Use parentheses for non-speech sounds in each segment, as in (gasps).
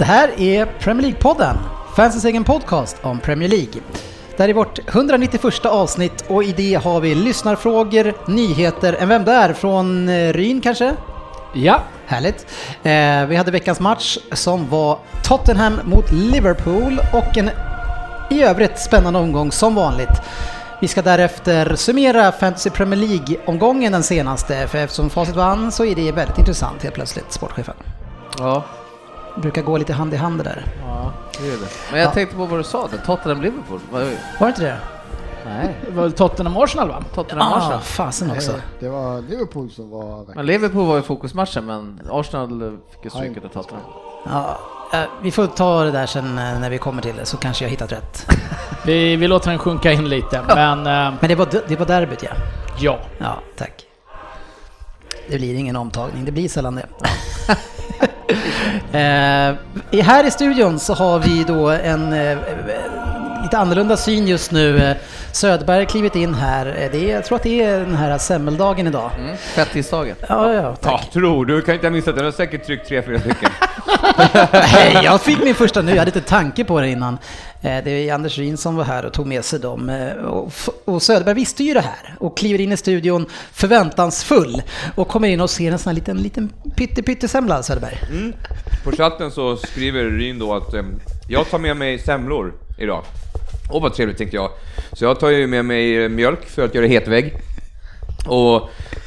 Det här är Premier League-podden, fansens egen podcast om Premier League. Det här är vårt 191 avsnitt och i det har vi lyssnarfrågor, nyheter, en Vem där? från eh, Ryn kanske? Ja, Härligt. Eh, vi hade veckans match som var Tottenham mot Liverpool och en i övrigt spännande omgång som vanligt. Vi ska därefter summera Fantasy Premier League-omgången den senaste, för eftersom Facit vann så är det väldigt intressant helt plötsligt, sportchefen. ja, brukar gå lite hand i hand det där. ja det är det. Men jag Ja. tänkte på vad du sa, det Tottenham-Liverpool. Vad- Var det inte det? Nej, Det var väl Tottenham Arsenal va? Tottenham Arsenal. Ah, fasen också. Nej, det var Liverpool som var Men. Liverpool var ju fokusmatchen, men Arsenal fick ju stryket av Tottenham. Ja, eh, vi får ta det där sen eh, när vi kommer till det, så kanske jag hittat rätt. (laughs) Vi, vi låter den sjunka in lite, men eh, Men det var, det var derbyt ja. ja. Ja, tack. Det blir ingen omtagning, det blir sällan det. (laughs) eh, i- här i studion så har vi då en eh, lite annorlunda syn just nu. Söderberg klivit in här. Eh, Det är, jag tror att det är den här semmeldagen idag. Mm. Fettisdagen. Ja, ja, tack. Ja, tror du. kan inte ha missat den. Du har säkert tryckt tre, fyra stycken. (laughs) Nej, jag fick min första nu. Jag hade inte tanke på det innan. Eh, Det är Anders Ryn som var här och tog med sig dem. Eh, Och Söderberg visste ju det här och kliver in i studion förväntansfull och kommer in och ser en sån här liten, liten pytte pyttesemla, Söderberg. På chatten så skriver Ryn då att eh, jag tar med mig semlor idag. Åh vad trevligt tänkte jag. Så jag tar ju med mig eh, mjölk för att göra hetvägg. Och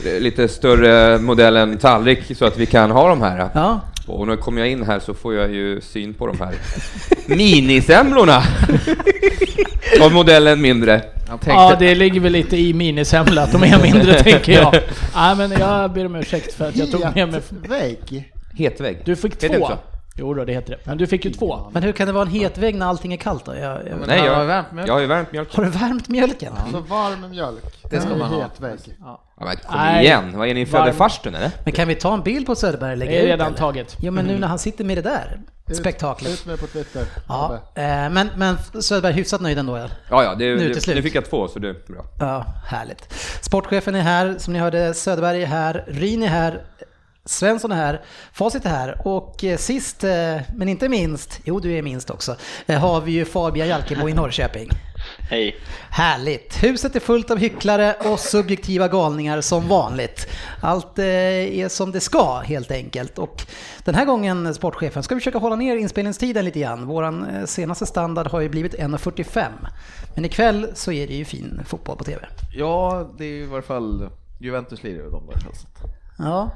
eh, lite större modell än tallrik så att vi kan ha de här. Ja, Och när kommer jag in här så får jag ju syn på de här minisemlorna. (laughs) Av modellen mindre. Ja, det ligger väl lite i minisemla att de är mindre tänker jag. (laughs) Nej, men jag ber om ursäkt för att jag tog med mig... Vägg. Hetvägg. Du fick Heter två. Jo då, det heter det. Men du fick ju två. men hur kan det vara en het vägg när allting är kallt då? Jag, jag, Men Nej, han har jag, värmt mjölk. jag har ju värmt mjölk. har du värmt mjölken? Så varm mjölk. Det ska man ha. Het vägg. Ja, men kom Nej. igen, vad är ni födde farstun eller? Men kan vi ta en bild på Söderberg och lägga Det är ut, redan eller? taget. Jo, men nu när han sitter med det där Ut- spektaklet. Ut med på Twitter. Ja, eh, men, men Söderberg hyfsat nöjd ändå? Ja? Ja, ja, det, Nu till slut. nu fick jag två så det är bra. Ja, härligt. Sportchefen är här, som ni hörde, Söderberg är här, Ryn är här, Svensson är här, Facit är här och eh, sist, eh, men inte minst, jo du är minst också, eh, har vi ju Fabian Jalkemo i Norrköping. (laughs) Hej. Härligt! Huset är fullt av hycklare och subjektiva galningar som vanligt. Allt är som det ska helt enkelt. Och den här gången, sportchefen, ska vi försöka hålla ner inspelningstiden lite grann. Eh, senaste standard har ju blivit 1.45. Men ikväll så är det ju fin fotboll på TV. Ja, det är ju i varje fall Juventus lirar ju de där. Så att, Ja,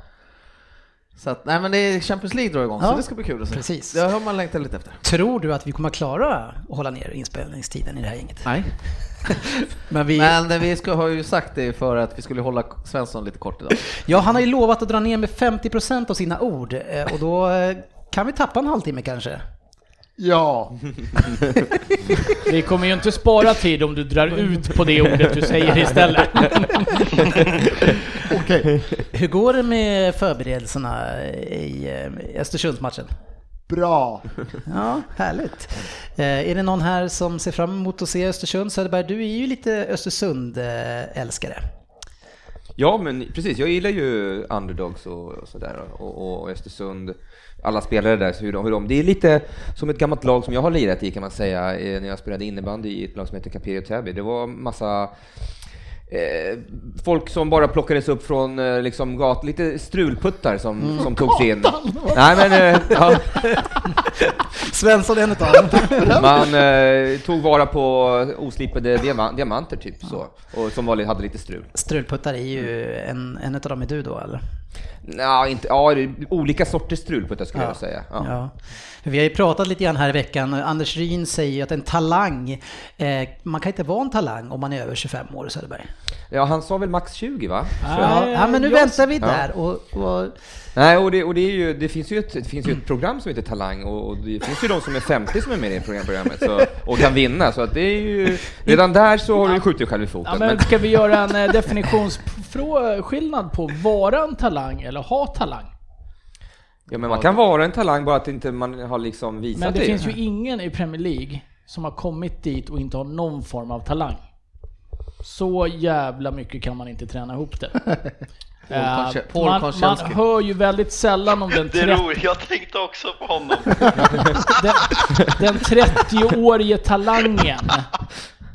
så att, nej men det är Champions League drar igång, Ja, så det ska bli kul att se. precis. Det har man längtat lite efter. tror du att vi kommer klara att hålla ner inspelningstiden i det här gänget? Nej. (laughs) Men vi, Men eh, vi ska, har ju sagt det för att vi skulle hålla Svensson lite kort idag. (laughs) ja, han har ju lovat att dra ner med 50% av sina ord eh, och då eh, kan vi tappa en halvtimme kanske. Ja. Vi kommer ju inte spara tid om du drar ut på det ordet du säger istället. (laughs) Okej. Hur går det med förberedelserna i eh, Östersundsmatchen? Bra. Ja, härligt. Eh, Är det någon här som ser fram emot att se Östersund? Söderberg, du är ju lite Östersund-älskare. Ja, men precis. Jag gillar ju underdogs och, och sådär och, och Östersund. Alla spelare där, så hur de, hur de, det är lite som ett gammalt lag som jag har lirat i kan man säga, eh, när jag spelade innebandy i ett lag som heter Capiri Täby. Det var massa eh, folk som bara plockades upp från eh, liksom gat, lite strulputtar som, som togs in. Nej men, eh, ja, (laughs) Svensson är en utav dem. (laughs) man eh, tog vara på oslipade diama- diamanter typ så, och som var, hade lite strul. Strulputtar är ju en, en utav dem är du då eller? Ja, inte, ja, olika sorters strul på det skulle jag säga. Ja. Ja. Vi har ju pratat lite grann här i veckan. Anders Ryn säger ju att en talang, eh, man kan inte vara en talang om man är över 25 år Söderberg. ja, han sa väl max 20 va? Ja, ja men nu jag- väntar vi där och, och Nej, och, det, och det, är ju, det, finns ju ett, det finns ju ett program som heter Talang och, och det finns ju de som är 50 som är med i det program- programmet så, och kan vinna. Så att det är ju, redan där så har du skjutit dig själv i foten. Ja, men ska vi göra en eh, definitionsskillnad på vara en talang eller ha talang? ja, men man kan vara en talang bara att inte man har liksom visat Men det finns ju ingen i Premier League som har kommit dit och inte har någon form av talang. Så jävla mycket kan man inte träna ihop det. (laughs) Eh, Konche- Paul man, man hör ju väldigt sällan om den, Det är 30, roligt, jag tänkte också på honom. (laughs) den, den 30-årige talangen.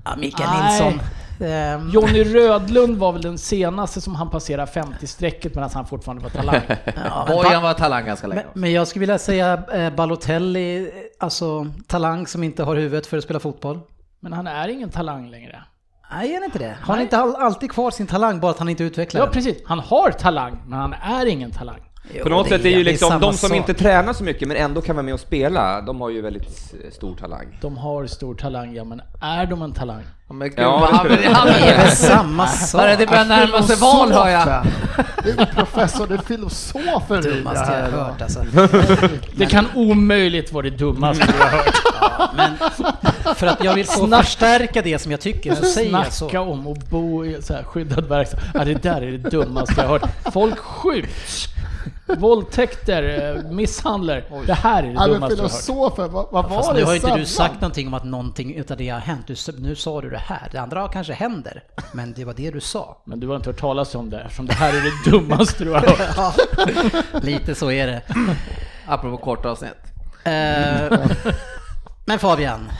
ja, Mikael. Nilsson. Ehm, Johnny Rödlund var väl den senaste som han passerade 50-strecket medan han fortfarande var talang. (laughs) ja, Bojan var talang ganska länge. men, men jag skulle vilja säga eh, Balotelli, alltså talang som inte har huvudet för att spela fotboll. Men han är ingen talang längre. Nej, är det inte det? Har han inte all, alltid kvar sin talang, bara att han inte utvecklar Ja den? precis, han har talang, men han är ingen talang. Jo, på något sätt är ju liksom de som sak. inte tränar så mycket men ändå kan vara med och spela, de har ju väldigt stor talang. De har stor talang, ja men är de en talang? Ja, men gud, (laughs) Ja, han, det är väl samma (laughs) sak? Bara det börjar närma sig val hör jag. (laughs) Det är professor, det är filosofer i det dummaste jag här. har hört alltså. Det kan omöjligt vara det dummaste jag har hört. Men för att jag vill få Snack- förstärka det som jag tycker så säger jag så. Snacka om att bo i så här skyddad verkstad. Ja, det där är det dummaste jag har hört. Folk skjuts. Våldtäkter, eh, misshandlar. Det här är det Ja, dummaste jag har hört. filosofer, vad, vad var Fast det nu har ju inte du sagt någonting om att någonting utav det har hänt. Du, nu sa du det här. Det andra kanske händer. Men det var det du sa. Men du har inte hört talas om det eftersom det här är det dummaste du har hört. (laughs) Lite så är det. Apropå korta avsnitt. Eh, men Fabian,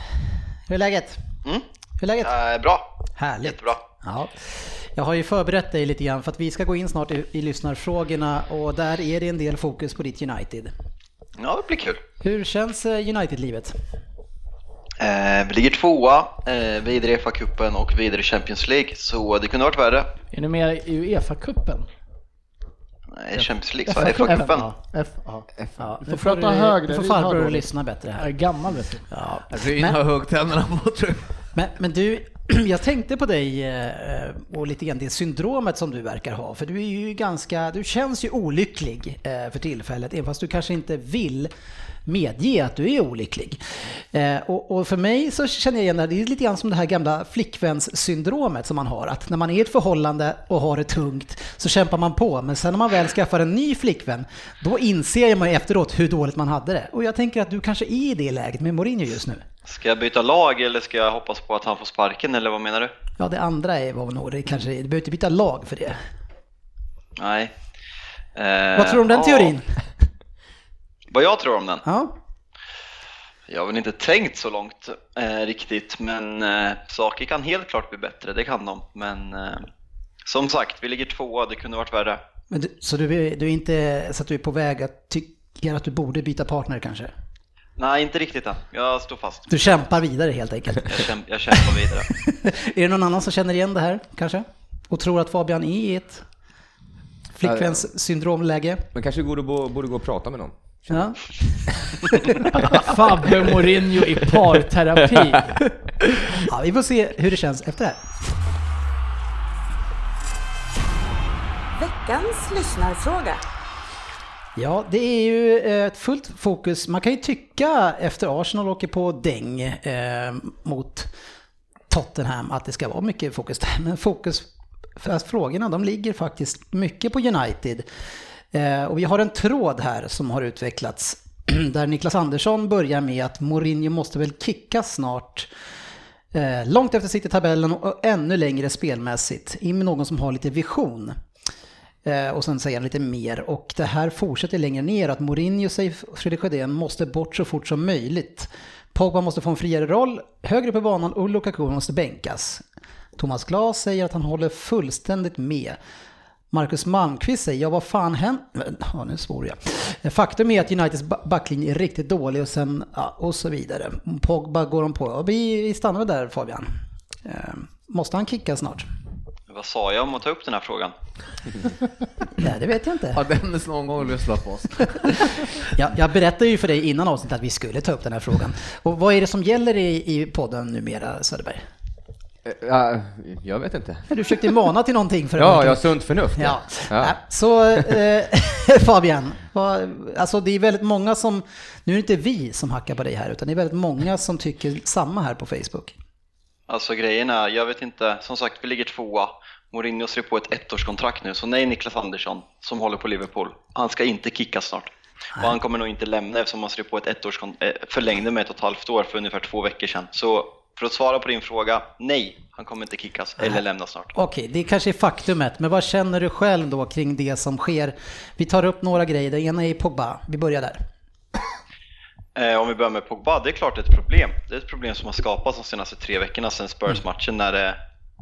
hur är läget? Mm. Hur är läget? Eh, bra, Härligt. jättebra. Ja. Jag har ju förberett dig lite grann för att vi ska gå in snart i, i lyssnarfrågorna och där är det en del fokus på ditt United. Ja, det blir kul. Hur känns eh, United-livet? Eh, vi ligger tvåa, eh, vidare i FA-cupen och vidare i Champions League, så det kunde varit värre. Är ni med i Uefa-cupen? Nej, Champions League, så FA-cupen. FA-cupen. Ja. F, ja. Ja, Du får prata högre, Du får farbror lyssna bättre Jag är här. gammal vet du. Ja. Ryn har huggtänderna på tror jag. Men, men du, (clears throat) jag tänkte på dig eh, och lite grann det syndromet som du verkar ha. För du är ju ganska, du känns ju olycklig eh, för tillfället, även fast du kanske inte vill medge att du är olycklig. Eh, och, och för mig så känner jag igen det, här, det är lite grann som det här gamla flickvänssyndromet som man har. Att när man är i ett förhållande och har det tungt så kämpar man på. Men sen när man väl skaffar en ny flickvän, då inser man ju efteråt hur dåligt man hade det. Och jag tänker att du kanske är i det läget med Mourinho just nu. Ska jag byta lag eller ska jag hoppas på att han får sparken eller vad menar du? Ja, det andra är var nog det kanske, du behöver inte byta lag för det. Nej. Eh, Vad tror du om den ja, teorin? (laughs) Vad jag tror om den? Ja, Jag har väl inte tänkt så långt eh, riktigt, men eh, saker kan helt klart bli bättre, det kan de. Men eh, som sagt, vi ligger tvåa, det kunde varit värre. du, så du, du är inte så att du är på väg att tycka att du borde byta partner kanske? Nej, inte riktigt än. Jag står fast. Du kämpar vidare helt enkelt. Jag, käm- jag kämpar vidare. (laughs) är det någon annan som känner igen det här kanske? Och tror att Fabian är i ett flickvänssyndromläge? Men kanske borde, borde gå och prata med någon. Ja. (laughs) Fabbe Mourinho i parterapi. (laughs) ja, vi får se hur det känns efter det här. Veckans lyssnarfråga. Ja, det är ju eh, ett fullt fokus. Man kan ju tycka efter Arsenal åker på däng eh, mot Tottenham att det ska vara mycket fokus där. Men fokus, för att frågorna de ligger faktiskt mycket på United. Eh, och vi har en tråd här som har utvecklats (clears throat) där Niklas Andersson börjar med att Mourinho måste väl kicka snart. Eh, långt efter sitt i tabellen och ännu längre spelmässigt. In med någon som har lite vision. Eh, och sen säger han lite mer. Och det här fortsätter längre ner att Mourinho, säger Fredrik Sjödén, måste bort så fort som möjligt. Pogba måste få en friare roll, högre upp i banan och Lukaku måste bänkas. Thomas Glas säger att han håller fullständigt med. Marcus Malmqvist säger, ja vad fan händer? Ja, nu svor jag. Faktum är att Uniteds backlinje är riktigt dålig och sen, ja, och så vidare. Pogba går de på. Ja, vi stannar väl där Fabian. Eh, måste han kicka snart? Vad sa jag om att ta upp den här frågan? (laughs) Nej, det vet jag inte. Har Dennis någon gång lyssnat på oss? (laughs) Jag, jag berättade ju för dig innan avsnittet att vi skulle ta upp den här frågan. Och vad är det som gäller i, i podden numera, Söderberg? Eh, ja, jag vet inte. Du försökte mana till någonting för (laughs) Ja, jag har sunt förnuft. Ja. Ja. Så eh, Fabian, vad, alltså det är väldigt många som, nu är det inte vi som hackar på dig här, utan det är väldigt många som tycker samma här på Facebook. Alltså grejen är, jag vet inte, som sagt vi ligger tvåa. Mourinho ser på ett ettårskontrakt nu, så nej Niklas Andersson som håller på Liverpool, han ska inte kickas snart. Och han kommer nog inte lämna eftersom han ser på ett ettårskontrakt, förlängde med ett och ett halvt år för ungefär två veckor sedan. Så för att svara på din fråga, nej, han kommer inte kickas eller lämna snart. Okej, det kanske är faktumet, men vad känner du själv då kring det som sker? Vi tar upp några grejer, det ena är Pogba, vi börjar där. Eh, om vi börjar med Pogba, det är klart ett problem. Det är ett problem som har skapats de senaste tre veckorna sedan Spurs-matchen när det,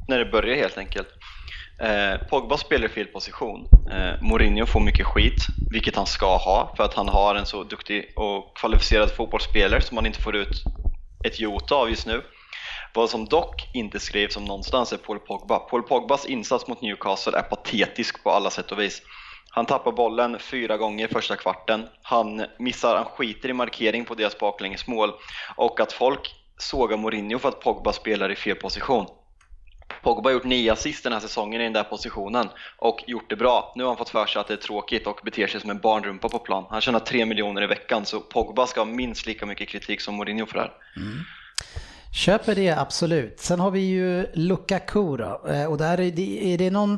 när det börjar helt enkelt. Eh, Pogba spelar i fel position. Eh, Mourinho får mycket skit, vilket han ska ha för att han har en så duktig och kvalificerad fotbollsspelare som han inte får ut ett jota av just nu. Vad som dock inte skrivs om någonstans är Paul Pogba. Paul Pogbas insats mot Newcastle är patetisk på alla sätt och vis. Han tappar bollen fyra gånger första kvarten. Han missar, han skiter i markering på deras baklängesmål och att folk sågar Mourinho för att Pogba spelar i fel position. Pogba har gjort nio assist den här säsongen i den där positionen och gjort det bra. Nu har han fått för sig att det är tråkigt och beter sig som en barnrumpa på plan. Han tjänar 3 miljoner i veckan så Pogba ska ha minst lika mycket kritik som Mourinho för det här. Köper det absolut. Sen har vi ju Lukaku då. Eh, och där är det, är det någon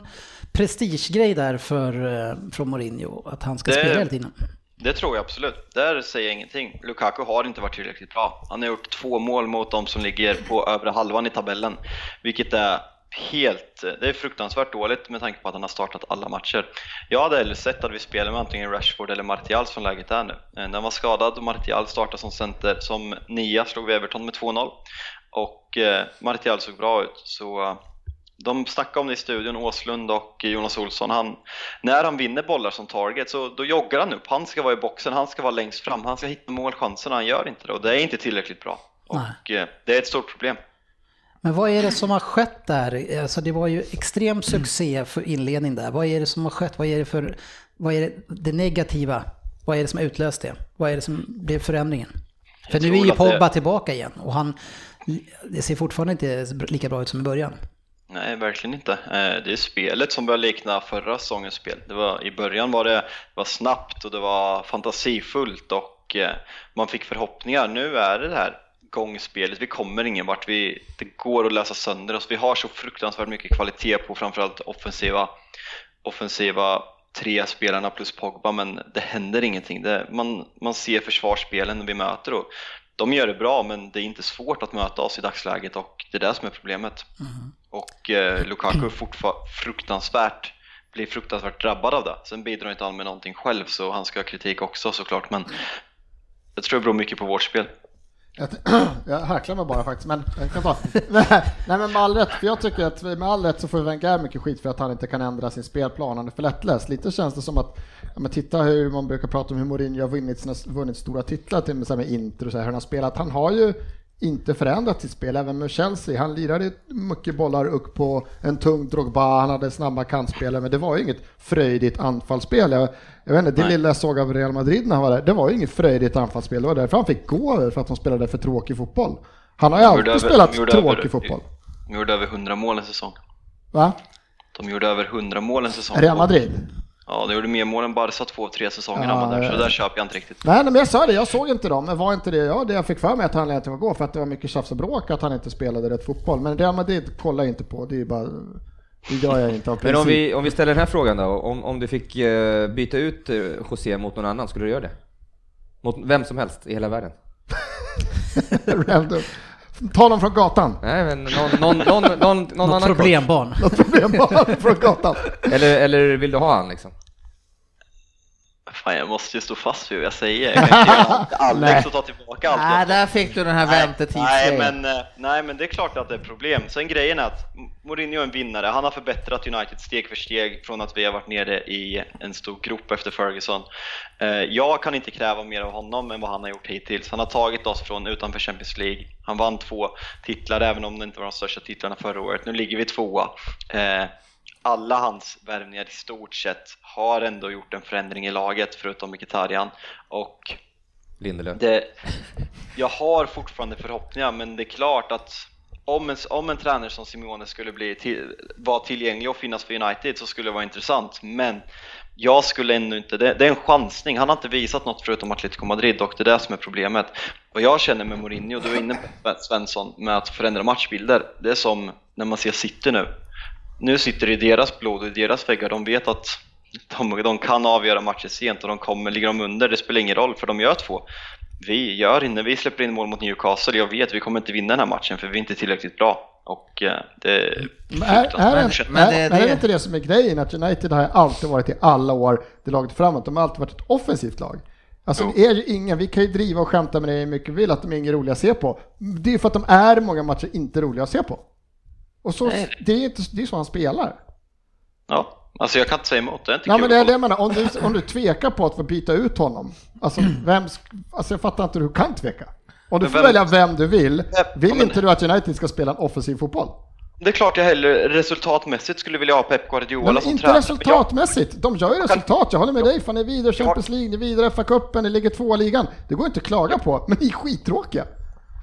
prestigegrej där för, eh, från Mourinho? Att han ska Det- spela hela tiden? Det tror jag absolut. Där säger jag ingenting. Lukaku har inte varit tillräckligt bra. Han har gjort två mål mot de som ligger på övre halvan i tabellen, vilket är helt, det är fruktansvärt dåligt med tanke på att han har startat alla matcher. Jag hade hellre sett att vi spelar med antingen Rashford eller Martial som läget är nu. Eh, När han var skadad och Martial startade som center, som nia slog vi Everton med 2-0 och eh, Martial såg bra ut. Så de snackade om det i studion, Åslund och Jonas Olsson. Han, när han vinner bollar som target så då joggar han upp. Han ska vara i boxen, han ska vara längst fram, han ska hitta målchanserna, han gör inte det och det är inte tillräckligt bra. Och eh, det är ett stort problem. Men vad är det som har skett där? Alltså det var ju extrem succé för inledning där. Vad är det som har skett? Vad är det för, vad är det, det negativa? Vad är det som har utlöst det? Vad är det som blev förändringen? För nu är ju att det- Pogba tillbaka igen och han, det ser fortfarande inte lika bra ut som i början. Nej, verkligen inte. Eh, det är spelet som börjar likna förra säsongens spel. Det var, I början var det var snabbt och det var fantasifullt och eh, man fick förhoppningar. Nu är det det här gångspelet, vi kommer ingen vart. Vi, det går att läsa sönder oss. Vi har så fruktansvärt mycket kvalitet på framförallt offensiva, offensiva tre spelarna plus Pogba, men det händer ingenting. Det, man, man ser försvarsspelen vi möter och de gör det bra, men det är inte svårt att möta oss i dagsläget och det är det som är problemet. Mm-hmm. Och eh, Lukaku fruktansvärt, blir fruktansvärt drabbad av det. Sen bidrar inte han med någonting själv så han ska ha kritik också såklart men jag tror det beror mycket på vårt spel. Jag, (clears throat) jag harklar mig bara faktiskt, men jag kan ta. (laughs) Nej men med all rätt, för jag tycker att med all rätt så får Wenger mycket skit för att han inte kan ändra sin spelplan, han är för lättläst. Lite känns det som att, ja, men titta hur man brukar prata om hur Mourinho har vunnit, sina, vunnit stora titlar till med, så här med Inter och så här, hur han har spelat. Han har ju inte förändrat sitt spel, även med Chelsea. Han lirade mycket bollar upp på en tung Drogba, han hade snabba kantspelare, men det var ju inget fröjdigt anfallsspel. Jag, jag vet inte, det lilla jag såg av Real Madrid när han var där, det var ju inget fröjdigt anfallsspel. Det var därför han fick gå över, för att de spelade för tråkig fotboll. Han har ju alltid över- spelat tråkig över- fotboll. De gjorde över 100 mål en säsong. Va? De gjorde över 100 mål en säsong. Real Madrid? Ja, de gjorde mer mål än Barca två, tre säsonger Ja, där, så det där köper jag inte riktigt. Nej, men jag sa det, jag såg inte dem, men var inte det ja, det jag fick för mig att han lät gå för att det var mycket tjafs och bråk att han inte spelade rätt fotboll. Men Real Madrid kollar jag inte på, det är ju bara, det gör jag inte av Men om princip. vi, om vi ställer den här frågan då, om, om du fick eh, byta ut eh, José mot någon annan, skulle du göra det? Mot vem som helst i hela världen? (laughs) Random. Ta dem från gatan. Nej men någon, någon, någon, någon, någon Något annan problembarn. Något problem bara från gatan. Eller, eller vill du ha han liksom? Fan, jag måste ju stå fast vid vad jag säger. (laughs) Jag kan (laughs) inte Alex och ta tillbaka allt. Nej, där fick du den här Nej, väntetidsgrejen. men, eh, nej, men det är klart att det är problem. Sen grejen är att Mourinho är en vinnare. Han har förbättrat United steg för steg från att vi har varit nere i en stor grop efter Ferguson. Eh, Jag kan inte kräva mer av honom än vad han har gjort hittills. Han har tagit oss från utanför Champions League. Han vann två titlar, även om det inte var de största titlarna förra året. Nu ligger vi tvåa. Alla hans värvningar i stort sett har ändå gjort en förändring i laget, förutom Mkhitaryan. Och Lindelöf. det, jag har fortfarande förhoppningar, men det är klart att om en, om en tränare som Simone skulle bli till, vara tillgänglig och finnas för United så skulle det vara intressant, men jag skulle ännu inte, det, det är en chansning, han har inte visat något förutom Atletico Madrid och det är det som är problemet. Och jag känner med Mourinho, du är inne på Svensson, med att förändra matchbilder, det är som när man ser City nu. Nu sitter det i deras blod och i deras väggar, de vet att de, de kan avgöra matcher sent och de kommer, ligger de under, det spelar ingen roll för de gör två. Vi gör inte, vi släpper in mål mot Newcastle, jag vet vi kommer inte vinna den här matchen för vi är inte tillräckligt bra. Och eh, det är Men är, är, är, Men det- är, är det det- inte det som är grejen? Att United har alltid varit i alla år det laget framåt. De har alltid varit ett offensivt lag. Alltså det är ju ingen, vi kan ju driva och skämta med det hur mycket vi vill, att de är inga roliga att se på. Det är ju för att de är många matcher inte roliga att se på. Och så, Nej. det är inte, det är så han spelar. Ja, alltså jag kan inte säga emot, det är inte Ja, kul men det är det jag menar, om du, om du tvekar på att få byta ut honom, alltså, (clears throat) vem, alltså jag fattar inte hur du kan tveka. Om du Men får vem- välja vem du vill, Ja, vill men- inte du att United ska spela en offensiv fotboll? Det är klart jag hellre resultatmässigt skulle vilja ha Pep Guardiola Men som inte tränare. resultatmässigt, de gör ju resultat, jag håller med dig, fan ni är vidare Champions League, ni är vidare FA-cupen, ni ligger tvåa i ligan. Det går inte att klaga på, men ni är skittråkiga.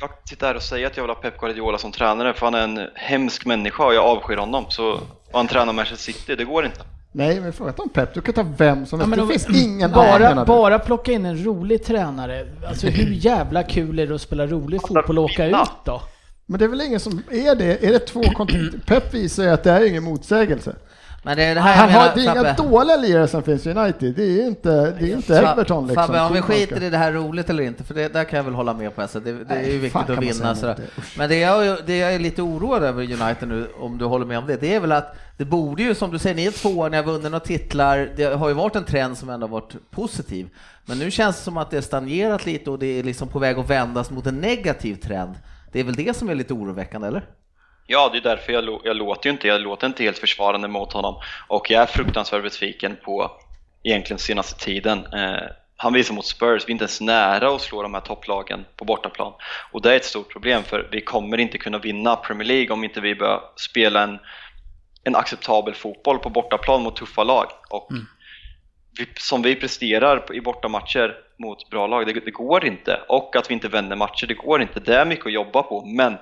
Jag sitta här och säga att jag vill ha Pep Guardiola som tränare för han är en hemsk människa och jag avskyr honom. Så, och han tränar Manchester City, det går inte. Nej, men fråga inte om Pep, du kan ta vem som Ja, helst, men det finns ingen annan bara, du. bara plocka in en rolig tränare. Alltså hur jävla kul är det att spela rolig fotboll och åka vinna. ut då? Men det är väl ingen som är det? Är det två kont- Pep visar ju att det är ingen motsägelse. Men det är det här jag Han har, menar, det är inga dåliga lirare som finns i United, det är inte, det är inte Everton liksom. Fabbe, om vi ska- skiter i det här roligt eller inte, för det, där kan jag väl hålla med på. Alltså, det, det är ju viktigt att vinna. Sådär. Men det jag, det jag är lite oroad över United nu, om du håller med om det, det är väl att det borde ju, som du säger, ni är tvåa, ni har vunnit några titlar, det har ju varit en trend som ändå varit positiv. Men nu känns det som att det är stagnerat lite och det är liksom på väg att vändas mot en negativ trend. Det är väl det som är lite oroväckande, eller? Ja, det är därför jag, jag låter ju inte, jag låter inte helt försvarande mot honom. Och jag är fruktansvärt besviken på egentligen senaste tiden. Eh, han visar mot Spurs, vi är inte ens nära att slå de här topplagen på bortaplan. Och det är ett stort problem för vi kommer inte kunna vinna Premier League om inte vi börjar spela en, en acceptabel fotboll på bortaplan mot tuffa lag. Och vi, som vi presterar i bortamatcher mot bra lag, det, det går inte. Och att vi inte vänder matcher, det går inte. Det är mycket att jobba på, men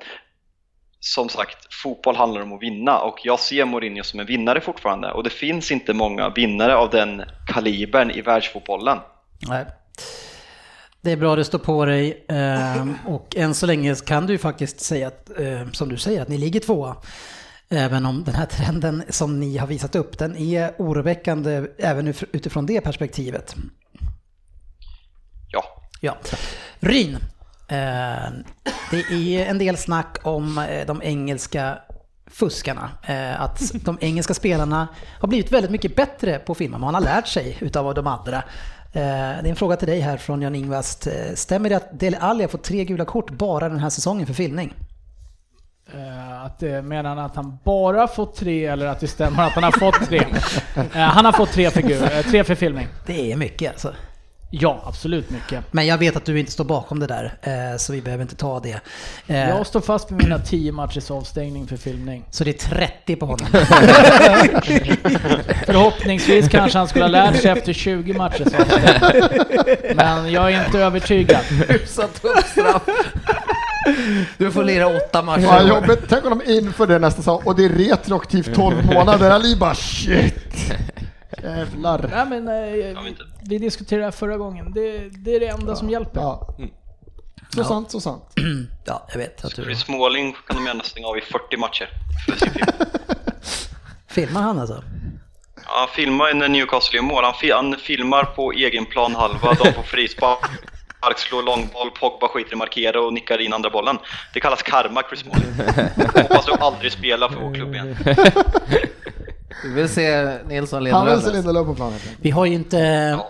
som sagt, fotboll handlar om att vinna och jag ser Mourinho som en vinnare fortfarande och det finns inte många vinnare av den kalibern i världsfotbollen. Nej. Det är bra det står på dig ehm, och än så länge kan du ju faktiskt säga att, eh, som du säger, att ni ligger tvåa. Även om den här trenden som ni har visat upp, den är oroväckande även utifrån det perspektivet. Ja, Ja. Ryn. Eh, det är en del snack om eh, de engelska fuskarna. Eh, att de engelska spelarna har blivit väldigt mycket bättre på att filma. Man har lärt sig utav de andra. Det är en fråga till dig här från Jan Ingvast. Eh, Stämmer det att Dele Alli har fått tre gula kort bara den här säsongen för filmning? Att, menar han att han bara fått tre eller att det stämmer att han har fått tre? (laughs) Han har fått tre för, gu- eh, tre för filmning. Det är mycket alltså. Ja, absolut mycket. Men jag vet att du inte står bakom det där, eh, så vi behöver inte ta det. Eh, Jag står fast vid mina 10 matchers avstängning för filmning. Så det är 30 på honom. (laughs) Förhoppningsvis kanske han skulle ha lärt sig efter 20 matchers avstängning. Men jag är inte övertygad. Hyfsat uppstraff. Du får lira åtta matcher. Fan jobbigt, tänk om de inför det nästa säsong och det är retroaktivt 12 månader, Ali bara shit! Jävlar. Nej men Jag eh, inte. vi diskuterade det här förra gången. Det, det är det enda som hjälper. Ja. Så sant, så sant. (clears throat) ja, jag vet att du... Chris Smalling kan de gärna stänga av i 40 matcher för sin film. Filmar han alltså? Ja, han filmar när Newcastle gör mål. Han, fi- han filmar på egen plan halva, de får frispark. Slår långboll, Pogba skiter i markera och nickar in andra bollen. Det kallas karma, Chris Smalling. Hoppas du aldrig spelar för vår klubb igen. (laughs) Vi vill se Nilsson leda Han vill se. Lindelöf på planen. Vi har ju inte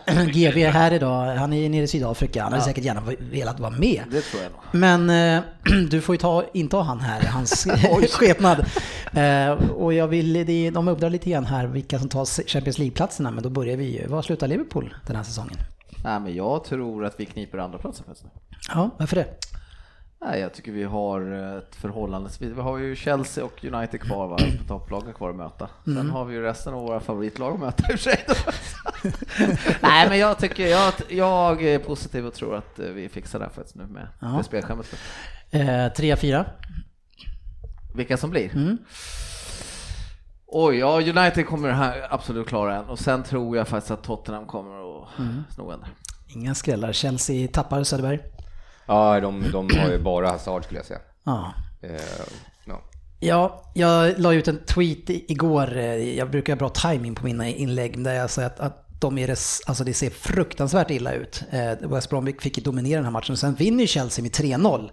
eh, (clears throat) GV här idag, han är nere i Sydafrika, han hade säkert gärna velat vara med. Det tror jag nog. Men eh, (clears throat) du får ju ta, inta han här, hans (laughs) (laughs) skepnad. Eh, och jag vill, de undrar lite grann här vilka som tar Champions League-platserna, men då börjar vi ju. Var slutar Liverpool den här säsongen? Nej, men jag tror att vi kniper andra platsen faktiskt. Ja, varför det? Nej, jag tycker vi har ett förhållandevis, vi har ju Chelsea och United kvar va, på topplagen kvar att möta. Sen har vi ju resten av våra favoritlag att möta i och för sig. (laughs) Nej, men jag tycker, jag, jag är positiv och tror att eh, vi fixar det här faktiskt nu med Ja. det spelschemat. Eh, 3-4. Vilka som blir? Mm. Oj, ja United kommer här absolut klara en och sen tror jag faktiskt att Tottenham kommer att Mm. sno en. Inga skrällar. Chelsea tappar Söderberg. Ja, de, de har ju (clears throat) bara Hazard skulle jag säga. Ja. Eh, ja. Ja, jag la ut en tweet igår. eh, Jag brukar ha bra timing på mina inlägg där jag säger att, att de är det, alltså det ser fruktansvärt illa ut. Eh, West Bromwich fick ju dominera den här matchen. Sen vinner ju Chelsea med 3-0.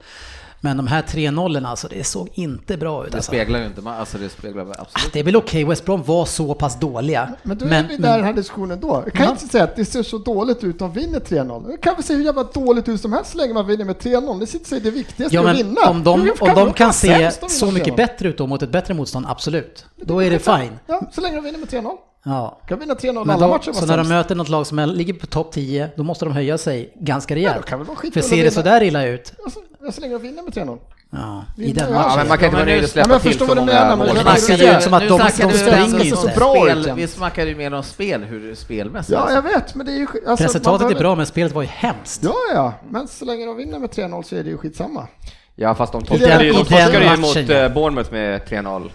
Men de här 3-0 alltså, det såg inte bra ut. Det Alltså. speglar ju inte, alltså det speglar absolut Det är väl okej, West Brom var så pass dåliga. Men då är vi där i den här diskussionen då. Jag kan Ja. inte säga att det ser så dåligt ut om vinner 3-0. Det kan väl se hur jävla dåligt ut som helst så länge man vinner med 3-0. Det sitter sig det viktigaste Ja, att men vinna. om de, om de kan se sämst så mycket 3-0? bättre ut då mot ett bättre motstånd, absolut. Då är det fine. Ja, så länge de vinner med 3-0. Ja. Kan vinna 3-0 Men alla då, matcher så när de möter något lag som ligger på topp 10, då måste de höja sig ganska Ja, rejält. då kan väl vara För ser det sådär illa ut, Alltså, så länge de vinner med 3-0. ja, i den ju ja, matchen. men man kan inte vara nöjd och släppa Ja, jag till förstår så många menar, men mål. det snackar ju- ju som att Nu de, de du springer alltså inte. så bra spel, ut. Vi snackar ju mer om spel, hur det spelmässigt. Ja, alltså. jag vet, men det är ju... Alltså, Resultatet man är bra, men spelet var ju hemskt. Ja, ja, men så länge de vinner med 3-0 så är det ju skitsamma. Ja, fast de torskade ju, de den torskade ju mot ja. eh, Bournemouth med 3-0.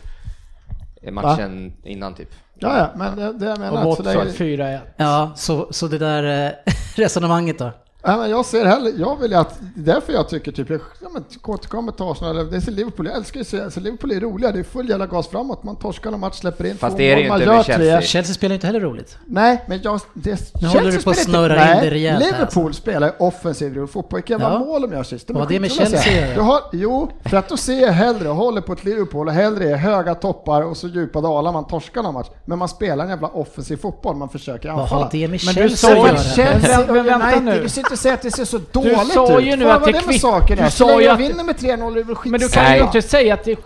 i Matchen innan typ. Ja, ja, men det, det jag Och menar. Så länge, Watford 4-1. Ja, så, så det där eh, (laughs) resonemanget då? Ja, men jag ser heller, jag vill ju att, därför jag tycker typ, ja men återkommer till Arsenal, eller det är så Liverpool, jag älskar ju se, alltså Liverpool är roliga, det är full jävla gas framåt, man torskar en match, släpper in Fast två det är mål, ju man inte gör med tre. Chelsea. Chelsea spelar ju inte heller roligt. Nej, men jag, det, Nu håller du på att spelar inte- snurra in nej, det rejält här, Liverpool spelar ju offensiv rolig fotboll, vilka jävla Ja. mål de gör sist. De Vad det med Chelsea göra? du har, Jo, för att då ser jag hellre, och håller på ett Liverpool, och hellre är höga toppar och så djupa dalar, man torskar någon match. Men man spelar en jävla offensiv fotboll, man försöker Vad anfalla. har det med Men du Chelsea sa att ju göra? Chelsea Men- men och vänta United, nu. Du och säger att det ser så dåligt ut. sa ju nu att det det med kvitt- saken du är? sa ju jag att- vinner med 3-0 är det väl Men du skitsamma. kan ju inte säga att, det,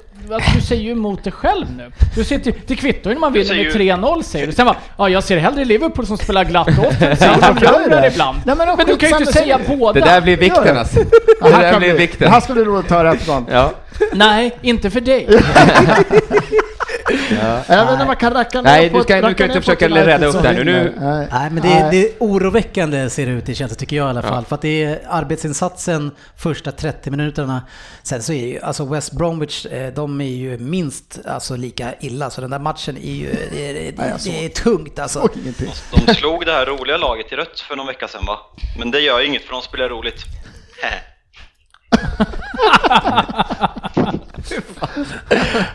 du säger ju emot dig själv nu. Du sitter, ju- det kvittar ju när man Du vinner med säger 3-0 säger du. Sen bara, ja jag ser hellre Liverpool som spelar glatt offensivt, som det det. ibland. Nej, men men du kan ju inte skitsamma, säga säger- båda. Det där blir vikten det. alltså. Det där blir bli- vikten. Det här ska bli roligt att höra efterhand. Ja. Nej, inte för dig. (laughs) Även när man kan racka ner Nej, på du ska- ett- du kan inte försöka rädda upp det här nu. Nu- Nej. Nej, men det, är- det är oroväckande ser det ut i Chelsea tycker jag i alla fall. För att det är arbetsinsatsen första 30 minuterna. Sen så är ju, alltså West Bromwich, eh, de är ju minst alltså, lika illa. Så den där matchen är ju, det är, det, såg- det är tungt alltså. De slog det här roliga laget i rött för någon vecka sedan va? Men det gör inget för de spelar roligt. (laughs)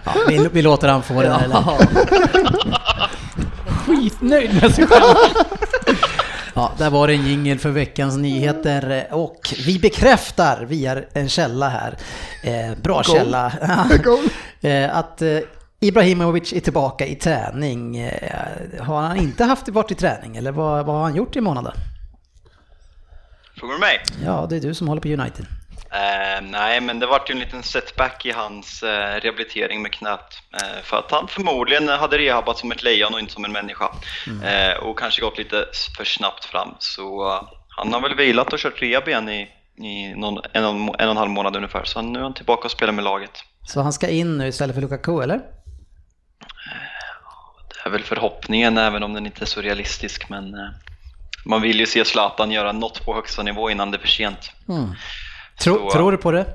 Ja, vi, vi låter han få det där. Eller? Skitnöjd med sig själv. Ja, där var det en jingel för veckans nyheter och vi bekräftar via en källa här, eh, bra källa, (laughs) Goal. eh, att eh, Ibrahimovic är tillbaka i träning. Eh, har han inte haft varit i träning eller vad, vad har han gjort i månaden? Frågar du mig? Ja, det är du som håller på United. Eh, nej, men det vart ju en liten setback i hans eh, rehabilitering med knät. Eh, för att han förmodligen hade rehabbat som ett lejon och inte som en människa. Eh, och kanske gått lite för snabbt fram. Så eh, han har väl vilat och kört rehab igen i, i någon, en, och en, och en halv månad ungefär. Så nu är han tillbaka och spelar med laget. Så han ska in nu istället för Lukaku, eller? Det är väl förhoppningen, även om den inte är så realistisk. Men eh, man vill ju se Zlatan göra något på högsta nivå innan det är för sent. Tro, Så, tror du på det?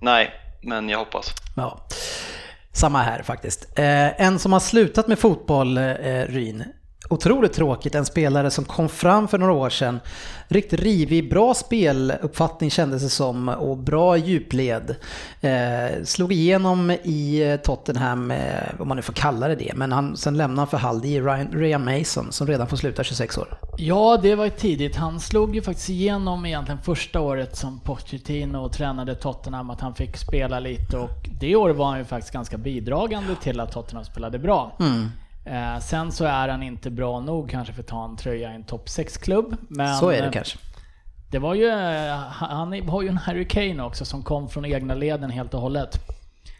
Nej, men jag hoppas. Ja. Samma här faktiskt. Eh, en som har slutat med fotboll, eh, Ryn. Otroligt tråkigt, en spelare som kom fram för några år sedan. Riktigt rivig, bra speluppfattning kändes det som och bra djupled. Eh, slog igenom i eh, Tottenham, eh, om man nu får kalla det det, men han, sen lämnade han för Hull. Det är Ryan, Ryan Mason som redan får sluta 26 år. Ja, det var ju tidigt. Han slog ju faktiskt igenom egentligen första året som Pochettino och tränade Tottenham, att han fick spela lite och det året var han ju faktiskt ganska bidragande till att Tottenham spelade bra. Eh, sen så är han inte bra nog kanske för att ta en tröja i en topp 6-klubb. Men Så är det eh, kanske. det var ju, eh, han har ju en Harry Kane också som kom från egna leden helt och hållet.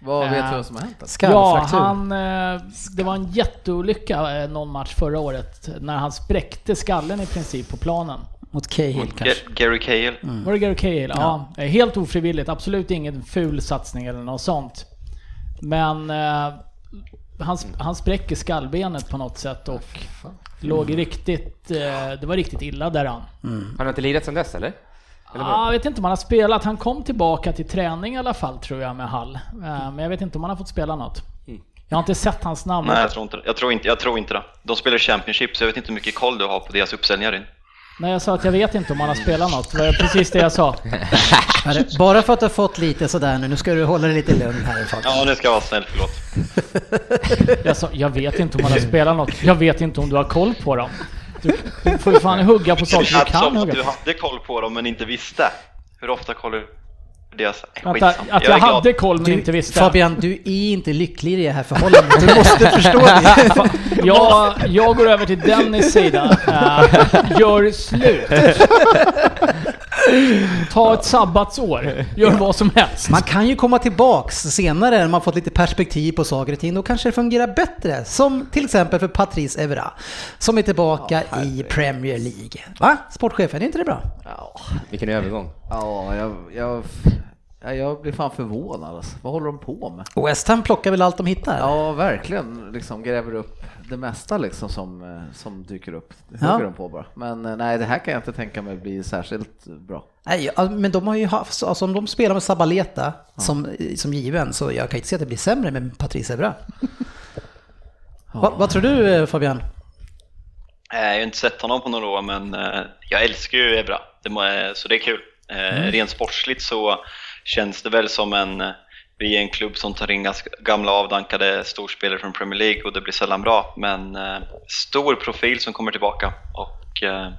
Vad vet Eh, du vad som har hänt? Ja, han, eh, det var en jätteolycka eh, någon match förra året när han spräckte skallen i princip på planen. Mot Cahill kanske. Ga- Gary Cahill. Var det Gary Cahill? Ja. eh, Helt ofrivilligt, absolut ingen ful satsning eller något sånt. Men eh, han, han spräcker skallbenet på något sätt och låg riktigt, eh, det var riktigt illa där han. Han har inte lirat sedan dess eller? Ja, jag vet inte om han har spelat. Han kom tillbaka till träning i alla fall tror jag med Hall. Eh, Men jag vet inte om han har fått spela något. Jag har inte sett hans namn. Nej, jag tror inte det. Jag tror inte, jag tror inte det. De spelar Championship, så jag vet inte hur mycket koll du har på deras uppsäljningar in. Nej, jag sa att jag vet inte om han har spelat något. Det var precis det jag sa. (laughs) Bara för att du har fått lite sådär nu, nu ska du hålla dig lite lugn här Fabian. Ja, nu ska jag vara snäll, förlåt. (laughs) Jag sa, jag vet inte om han har spelat något. Jag vet inte om du har koll på dem. Du, du får ju fan hugga på saker du kan hugga du på. hade koll på dem men inte visste. Hur ofta kollar du deras... Skitsamma. att är jag glad. hade koll men Du, inte visste. Fabian, du är inte lycklig i det här förhållandet. Du måste förstå det. (laughs) Jag, jag går över till Dennis sida. Eh, (laughs) gör slut. Ta ett sabbatsår. Gör vad som helst. Man kan ju komma tillbaks senare när man fått lite perspektiv på saker och ting. Då kanske det fungerar bättre. Som till exempel för Patrice Evra. Som är tillbaka i Premier League. Va? Sportchefen, är inte det bra? Vilken övergång. Ja, jag, jag, ja, jag blir fan förvånad alltså. Vad håller de på med? West Ham plockar väl allt de hittar? Ja, verkligen. Liksom gräver upp det mesta liksom som, eh, som dyker upp. Det Ja. de på bara. Men eh, nej, det här kan jag inte tänka mig bli särskilt bra. Nej, ja, men de har ju haft, alltså om de spelar med Sabaleta som, som given så jag kan inte se att det blir sämre med Patrice Evra. (laughs) Va, vad tror du eh, Fabian? Eh, Jag har inte sett honom på några år men eh, jag älskar ju Evra, det må, eh, så det är kul. Eh, Rent sportsligt så känns det väl som en, eh, vi är en klubb som tar in ganska gamla avdankade storspelare från Premier League och det blir sällan bra. Men eh, stor profil som kommer tillbaka och eh,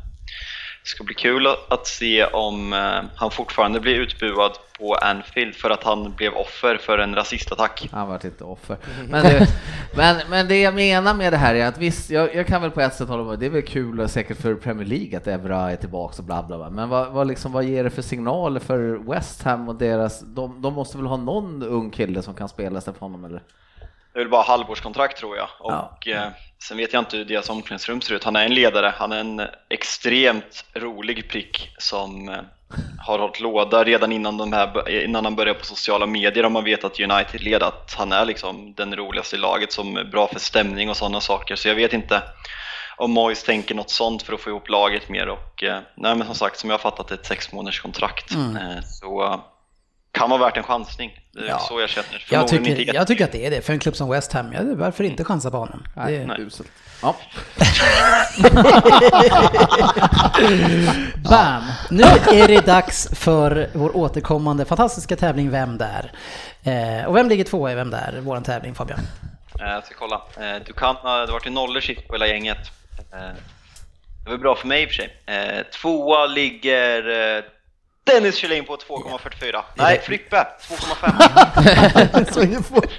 det ska bli kul att, se om eh, han fortfarande blir utbuad på Anfield för att han blev offer för en rasistattack. Han vart inte offer. Men det, (laughs) men, men det jag menar med det här är att visst, jag, jag kan väl på ett sätt hålla med, det är väl kul och säkert för Premier League att Evra är tillbaka och bla bla bla. Men vad, vad, liksom, vad ger det för signaler för West Ham och deras, de, de måste väl ha någon ung kille som kan spela istället för honom eller? Det är väl bara halvårskontrakt tror jag. Och eh, sen vet jag inte hur deras omklädningsrum ser ut. Han är en ledare, han är en extremt rolig prick som eh, har hållit låda redan innan, de här, innan han började på sociala medier om man vet att United leder att han är liksom den roligaste i laget som är bra för stämning och sådana saker. Så jag vet inte om Moyes tänker något sånt för att få ihop laget mer och eh, nej men som sagt som jag har fattat det är ett sex månaders kontrakt. Eh, så kan vara värt en chansning. Det är Ja. så jag känner. Jag tycker, inte jag tycker att det är det. För en klubb som West Ham, ja, varför inte chansa på honom? Det, Nej. Uselt. Ja. (laughs) Bam! Nu är det dags för vår återkommande fantastiska tävling Vem där? Eh, och vem ligger tvåa i Vem där? Vår tävling Fabian. Eh, Jag ska kolla. Eh, Du kan, det vart ju nollor sist på hela gänget. Eh, Det var bra för mig i och för sig. Tvåa ligger Dennis Kjellin på 2,44. Nej, Frippe 2,5. (laughs) Så inget fort.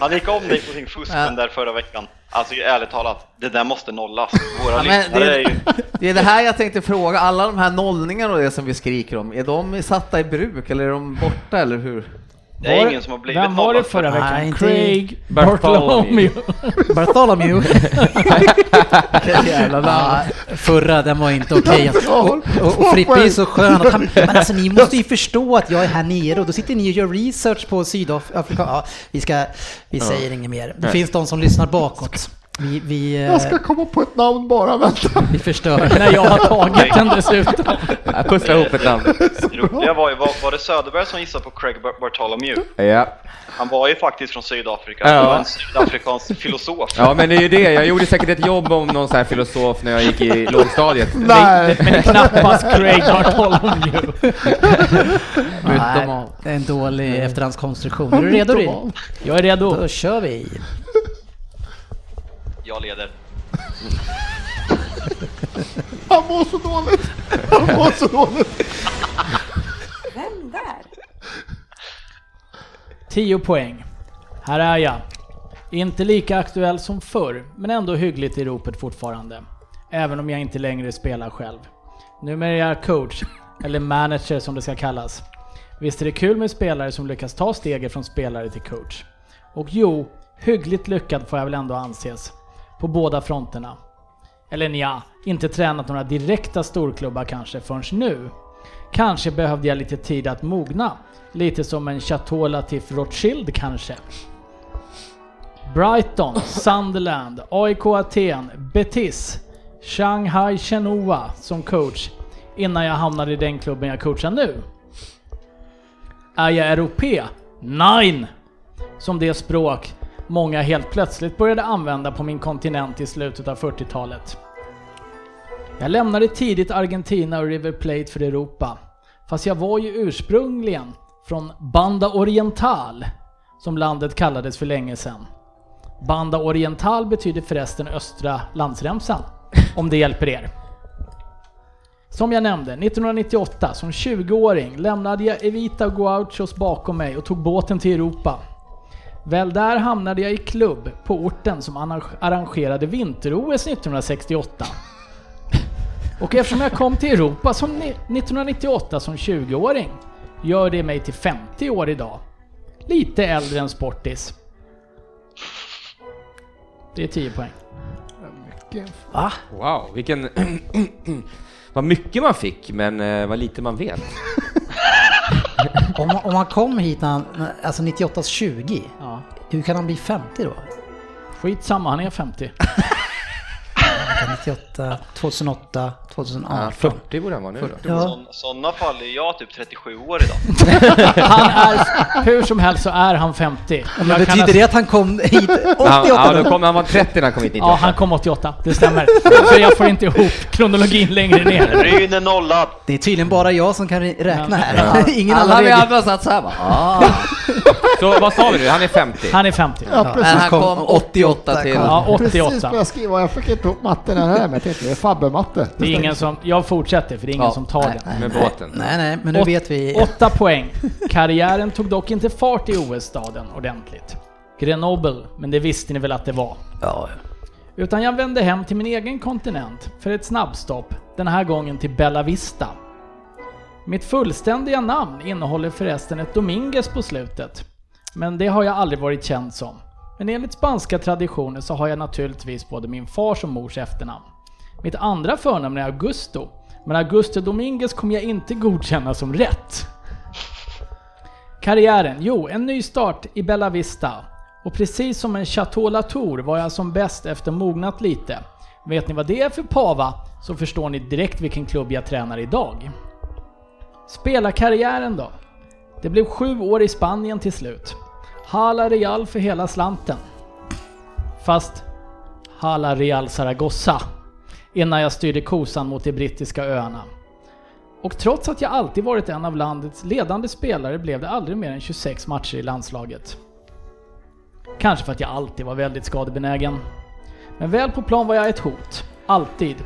Han gick om dig på sin fusk den där förra veckan. Alltså ärligt talat, det där måste nollas. Våra Ja, men lyssnare det- är ju... Det är det här jag tänkte fråga, alla de här nollningarna och det som vi skriker om, är de satta i bruk eller är de borta eller hur? Det är Var- ingen som har blivit Vem var det förra för- veckan? Craig Bartholomew. Bartholomew. (laughs) (laughs) Jävla Ja, förra, den var inte okej. (laughs) Och, och, och Frippe är så skön. Han, men alltså ni måste ju förstå att jag är här nere och då sitter ni och gör research på Sydafrika. Ja, vi, ska, vi säger inget mer. Det finns de som lyssnar bakåt. Vi, vi, eh, Jag ska komma på ett namn bara, vänta. (laughs) vi förstör. När jag har tagit den dessutom. Jag pusslar ihop ett namn. Det roliga var ju, var, var det Söderberg som gissade på Craig Bar- Bartholomew? Ja. Han var ju faktiskt från Sydafrika, Ja. det var en sydafrikansk filosof. ja, men det är ju det. Jag gjorde säkert ett jobb om någon sån här filosof när jag gick i (laughs) lågstadiet. Nej. Men knappast Craig Bartholomew. (laughs) Nej, det är en dålig efterhandskonstruktion. Är du redo Rin? Jag är redo. Då kör vi. Jag leder. (laughs) Han mår så dåligt. Han mår så dåligt. Vem där? 10 poäng. Här är jag. Inte lika aktuell som förr, men ändå hyggligt i ropet fortfarande. Även om jag inte längre spelar själv. Numera är jag coach, eller manager som det ska kallas. Visst är det kul med spelare som lyckas ta steget från spelare till coach. Och jo, hyggligt lyckad får jag väl ändå anses. På båda fronterna. Eller nja, inte tränat några direkta storklubbar kanske förrän nu. Kanske behövde jag lite tid att mogna. Lite som en Chateau Latif Rothschild kanske. Brighton, Sunderland, AIK Aten, Betis, Shanghai Shenhua som coach innan jag hamnade i den klubben jag coachar nu. Är jag europé? Nein! Som det språk många helt plötsligt började använda på min kontinent i slutet av 40-talet. Jag lämnade tidigt Argentina och River Plate för Europa. Fast jag var ju ursprungligen från Banda Oriental, som landet kallades för länge sedan. Banda Oriental betyder förresten östra landsremsan, om det hjälper er. Som jag nämnde, 1998 som 20-åring lämnade jag Evita Guauchos bakom mig och tog båten till Europa. Väl där hamnade jag i klubb på orten som arrange- arrangerade vinter-OS 1968. Och eftersom jag kom till Europa som ni- 1998 som 20-åring gör det mig till 50 år idag. Lite äldre än Sportis. Det är 10 poäng. Va? Wow, vilken... (clears throat) vad mycket man fick, men eh, vad lite man vet. (laughs) Om, man- om man kom hit när han, alltså 98 20, Ja. hur kan han bli 50 då? Skitsamma, han är 50. (laughs) 98, 2008, 2018. Ja, 40 borde han vara nu då. Ja. I sådana fall är jag typ 37 år idag. (laughs) Han är, hur som helst så är han 50. Ja, men betyder alltså- det att han kom hit 88? Han, ja, då? då kom, han var 30 när han kom hit 98. Ja, han kom 88, det stämmer. Så jag får inte ihop kronologin längre ner. Ryn är nollad. Det är tydligen bara jag som kan räkna här. (laughs) Ingen Alla vi andra satt såhär bara, ah. (laughs) Så vad sa vi nu? Han är 50? Han är 50. Ja, Men precis. han kom kom 88 till... Ja, Precis 88. vad jag skriva, jag fick inte ihop matten här, men jag tänkte det är Fabbe-matte. Det är ingen som, jag fortsätter för det är ingen Ja, som tar Nej, den. Med båten? Nej, nej, men nu Åt- vet vi. Åtta poäng. Karriären tog dock inte fart i OS-staden ordentligt. Grenoble, men det visste ni väl att det var. Ja, Utan jag vände hem till min egen kontinent för ett snabbstopp, den här gången till Bella Vista. Mitt fullständiga namn innehåller förresten ett Dominguez på slutet. Men det har jag aldrig varit känd som. Men enligt spanska traditioner så har jag naturligtvis både min fars och mors efternamn. Mitt andra förnamn är Augusto, men Augusto Dominguez kommer jag inte godkänna som rätt. Karriären? Jo, en ny start i Bella Vista. Och precis som en Chateau Latour var jag som bäst efter mognat lite. Vet ni vad det är för pava så förstår ni direkt vilken klubb jag tränar idag. Spelarkarriären då? Det blev sju år i Spanien till slut. Hala Real för hela slanten. Fast Hala Real Zaragoza innan jag styrde kosan mot de brittiska öarna. Och trots att jag alltid varit en av landets ledande spelare blev det aldrig mer än 26 matcher i landslaget. Kanske för att jag alltid var väldigt skadebenägen. Men väl på plan var jag ett hot. Alltid.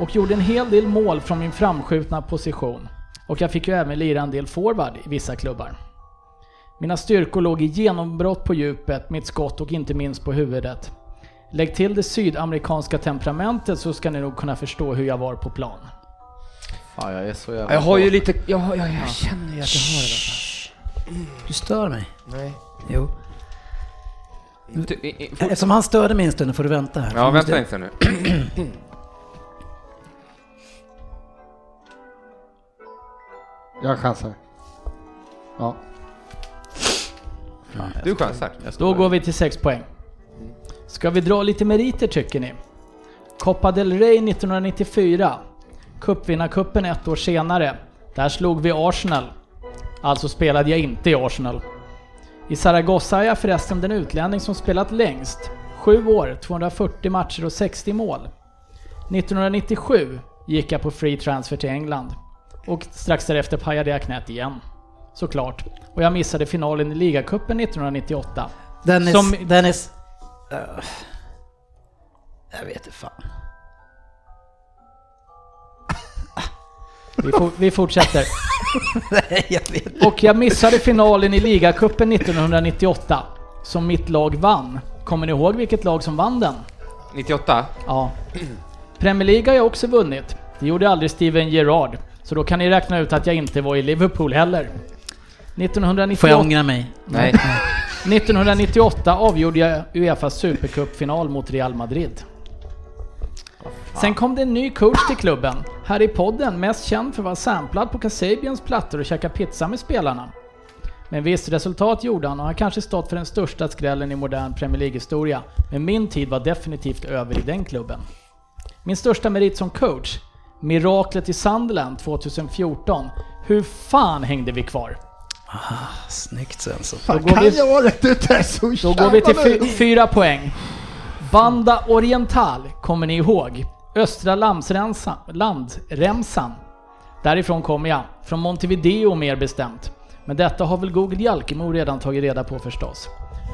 Och gjorde en hel del mål från min framskjutna position. Och jag fick ju även lira en del forward i vissa klubbar. Mina styrkor låg i genombrott på djupet, mitt skott och inte minst på huvudet. Lägg till det sydamerikanska temperamentet så ska ni nog kunna förstå hur jag var på plan. Fan, jag är så jävla Jag har ju lite... Jag, har- jag, jag känner ju att jag har det. du stör mig. Nej. Jo. Du, i, i, fort- Eftersom han störde mig en stund får du vänta här. ja, vänta stund nu. Jag chansar. Ja. Du chansar. Då går vi till 6 poäng. Ska vi dra lite meriter tycker ni? Copa del Rey 1994. Cupvinnarcupen ett år senare. Där slog vi Arsenal. Alltså spelade jag inte i Arsenal. I Zaragoza är jag förresten den utlänning som spelat längst. 7 år, 240 matcher och 60 mål. 1997 gick jag på free transfer till England. Och strax därefter pajade jag knät igen. Såklart. Och jag missade finalen i ligacupen 1998. Dennis, Som- Dennis. Uh, jag vet inte fan. Vi, for, vi fortsätter. (laughs) Nej, jag vet inte. Och jag missade finalen i ligacupen 1998, som mitt lag vann. Kommer ni ihåg vilket lag som vann den? 98? Ja. Premier League har jag också vunnit. Det gjorde aldrig Steven Gerrard. Så då kan ni räkna ut att jag inte var i Liverpool heller. Får jag 1998, ångra mig? Nej. 1998 avgjorde jag Uefas Supercup-final mot Real Madrid. Sen kom det en ny coach till klubben. Här i podden, mest känd för att vara samplad på Kasabians plattor och käka pizza med spelarna. Men visst, resultat gjorde han och har kanske stått för den största skrällen i modern Premier League-historia. Men min tid var definitivt över i den klubben. Min största merit som coach? Miraklet i Sunderland 2014. Hur fan hängde vi kommer Snyggt Svensson. Fan, går kan vi- jag vara rätt ute så Då går vi till fy, fyra poäng. Banda Oriental, kommer ni ihåg? Östra landsrensa, landremsan. Därifrån kommer jag. Från Montevideo mer bestämt. Men detta har väl Google Jalkemo redan tagit reda på förstås.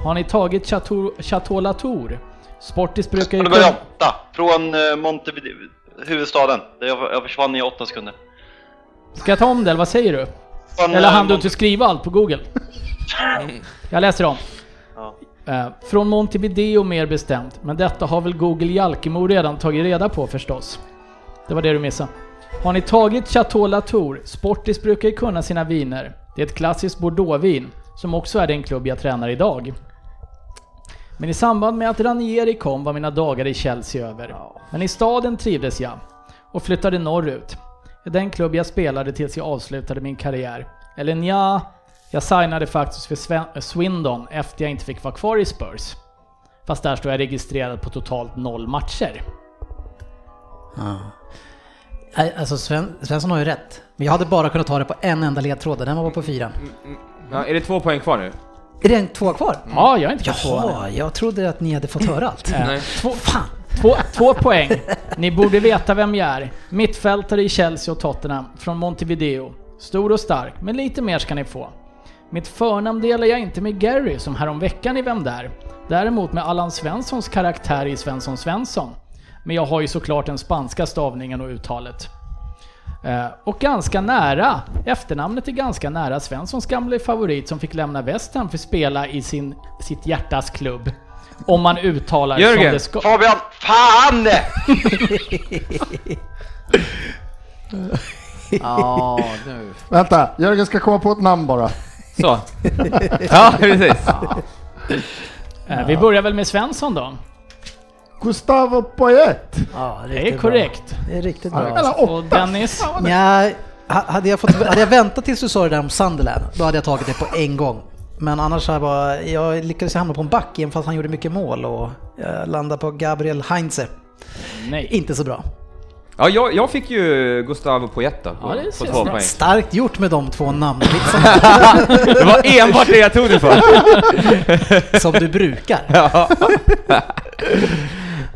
Har ni tagit Chateau, Chateau Latour? Sportis brukar ju... Åtta, från eh, Montevideo, huvudstaden. Jag, jag försvann i åtta sekunder. Ska jag ta om det eller vad säger du? Från, Eller eh, hann du Mon- inte skriva allt på Google? (laughs) Jag läser om. Ja. Eh, från Montevideo mer bestämt, men detta har väl Google Jalkemo redan tagit reda på förstås. Det var det du missade. Har ni tagit Chateau Latour? Sportis brukar ju kunna sina viner. Det är ett klassiskt bordeauxvin, som också är den klubb jag tränar idag. Men i samband med att Ranieri kom var mina dagar i Chelsea över. Men i staden trivdes jag och flyttade norrut. Den klubb jag spelade tills jag avslutade min karriär. Eller nja, jag signade faktiskt för Sven- Swindon efter jag inte fick vara kvar i Spurs. Fast där står jag registrerad på totalt noll matcher. Nej, Alltså Sven, Svensson har ju rätt. Men jag hade bara kunnat ta det på en enda ledtråd den var på fyra. Ja, är det två poäng kvar nu? Är det en två kvar? Ja, jag har inte än. Jaha, jag trodde att ni hade fått höra allt. (laughs) Eh, Nej. Två, Fan! Två, två poäng. Ni borde veta vem jag är. Mittfältare i Chelsea och Tottenham, från Montevideo. Stor och stark, men lite mer ska ni få. Mitt förnamn delar jag inte med Gary som häromveckan i Vem där? Däremot med Allan Svenssons karaktär i Svensson Svensson. Men jag har ju såklart den spanska stavningen och uttalet. Eh, och ganska nära, efternamnet är ganska nära Svenssons gamla favorit som fick lämna västen för att spela i sin, sitt hjärtas klubb. Om man uttalar som Jörgen. det ska. Fabian, fan! (laughs) Ja, nu. Vänta, Jörgen ska komma på ett namn bara. Så. (laughs) Ja, precis. Eh, vi börjar väl med Svensson då. Gustavo Poyet. Ja, Det är korrekt. Bra. Det är riktigt Ja, bra. eller Och. Dennis? Ja, ha- hade, jag fått, hade jag väntat tills du sa det där om Sunderland, då hade jag tagit det på en gång. Men annars har jag bara, jag lyckades hamna på en back igen fast han gjorde mycket mål och jag landade på Gabriel Heinze. Nej. Inte så bra. Ja, jag, jag fick ju Gustavo Poyet då, på, Ja, det på två bra. poäng. Starkt gjort med de två namnvitsarna (laughs) Det var enbart det jag tog det för. (laughs) som du brukar. (laughs) Ja.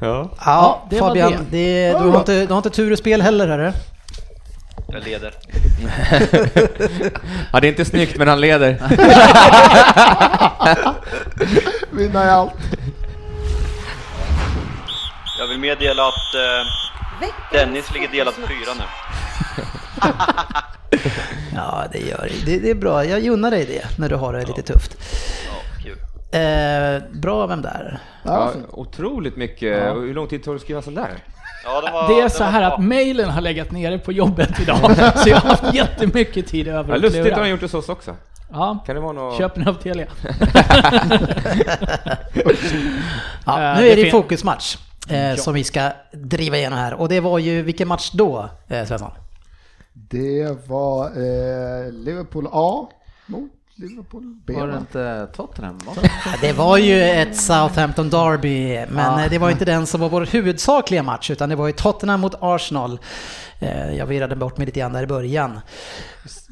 ja. Ja, det var Fabian, det. det. du, har inte, du har inte tur i spel heller hörru. Jag leder. (laughs) ja, det är inte snyggt men han leder. (laughs) Vinna i allt. Jag vill meddela att eh, Dennis ligger delad på fyra nu. (laughs) Ja, det gör det. det. Är bra, jag unnar dig det när du har det lite tufft. Ja, kul. Eh, bra, vem där? Ja, Ja, otroligt mycket. Och Hur lång tid tar det att skriva sån där? Ja, det, var, Det är det så var här bra. att mailen har legat nere på jobbet (laughs) idag. Så jag har haft jättemycket tid över Ja, att lustigt har han gjort det hos oss också. Ja, Kan det vara något... köp den av Telia. (laughs) Ja, Eh, nu det är det fokusmatch eh, som vi ska driva igenom här. Och det var ju, vilken match då, eh, Svensson? Det var eh, Liverpool A mot Liverpool B. Var va? det inte Tottenham? Va? Det var ju ett Southampton Derby, men Ja. det var inte den som var vår huvudsakliga match, utan det var ju Tottenham mot Arsenal. Eh, Jag virrade bort mig lite grann där i början.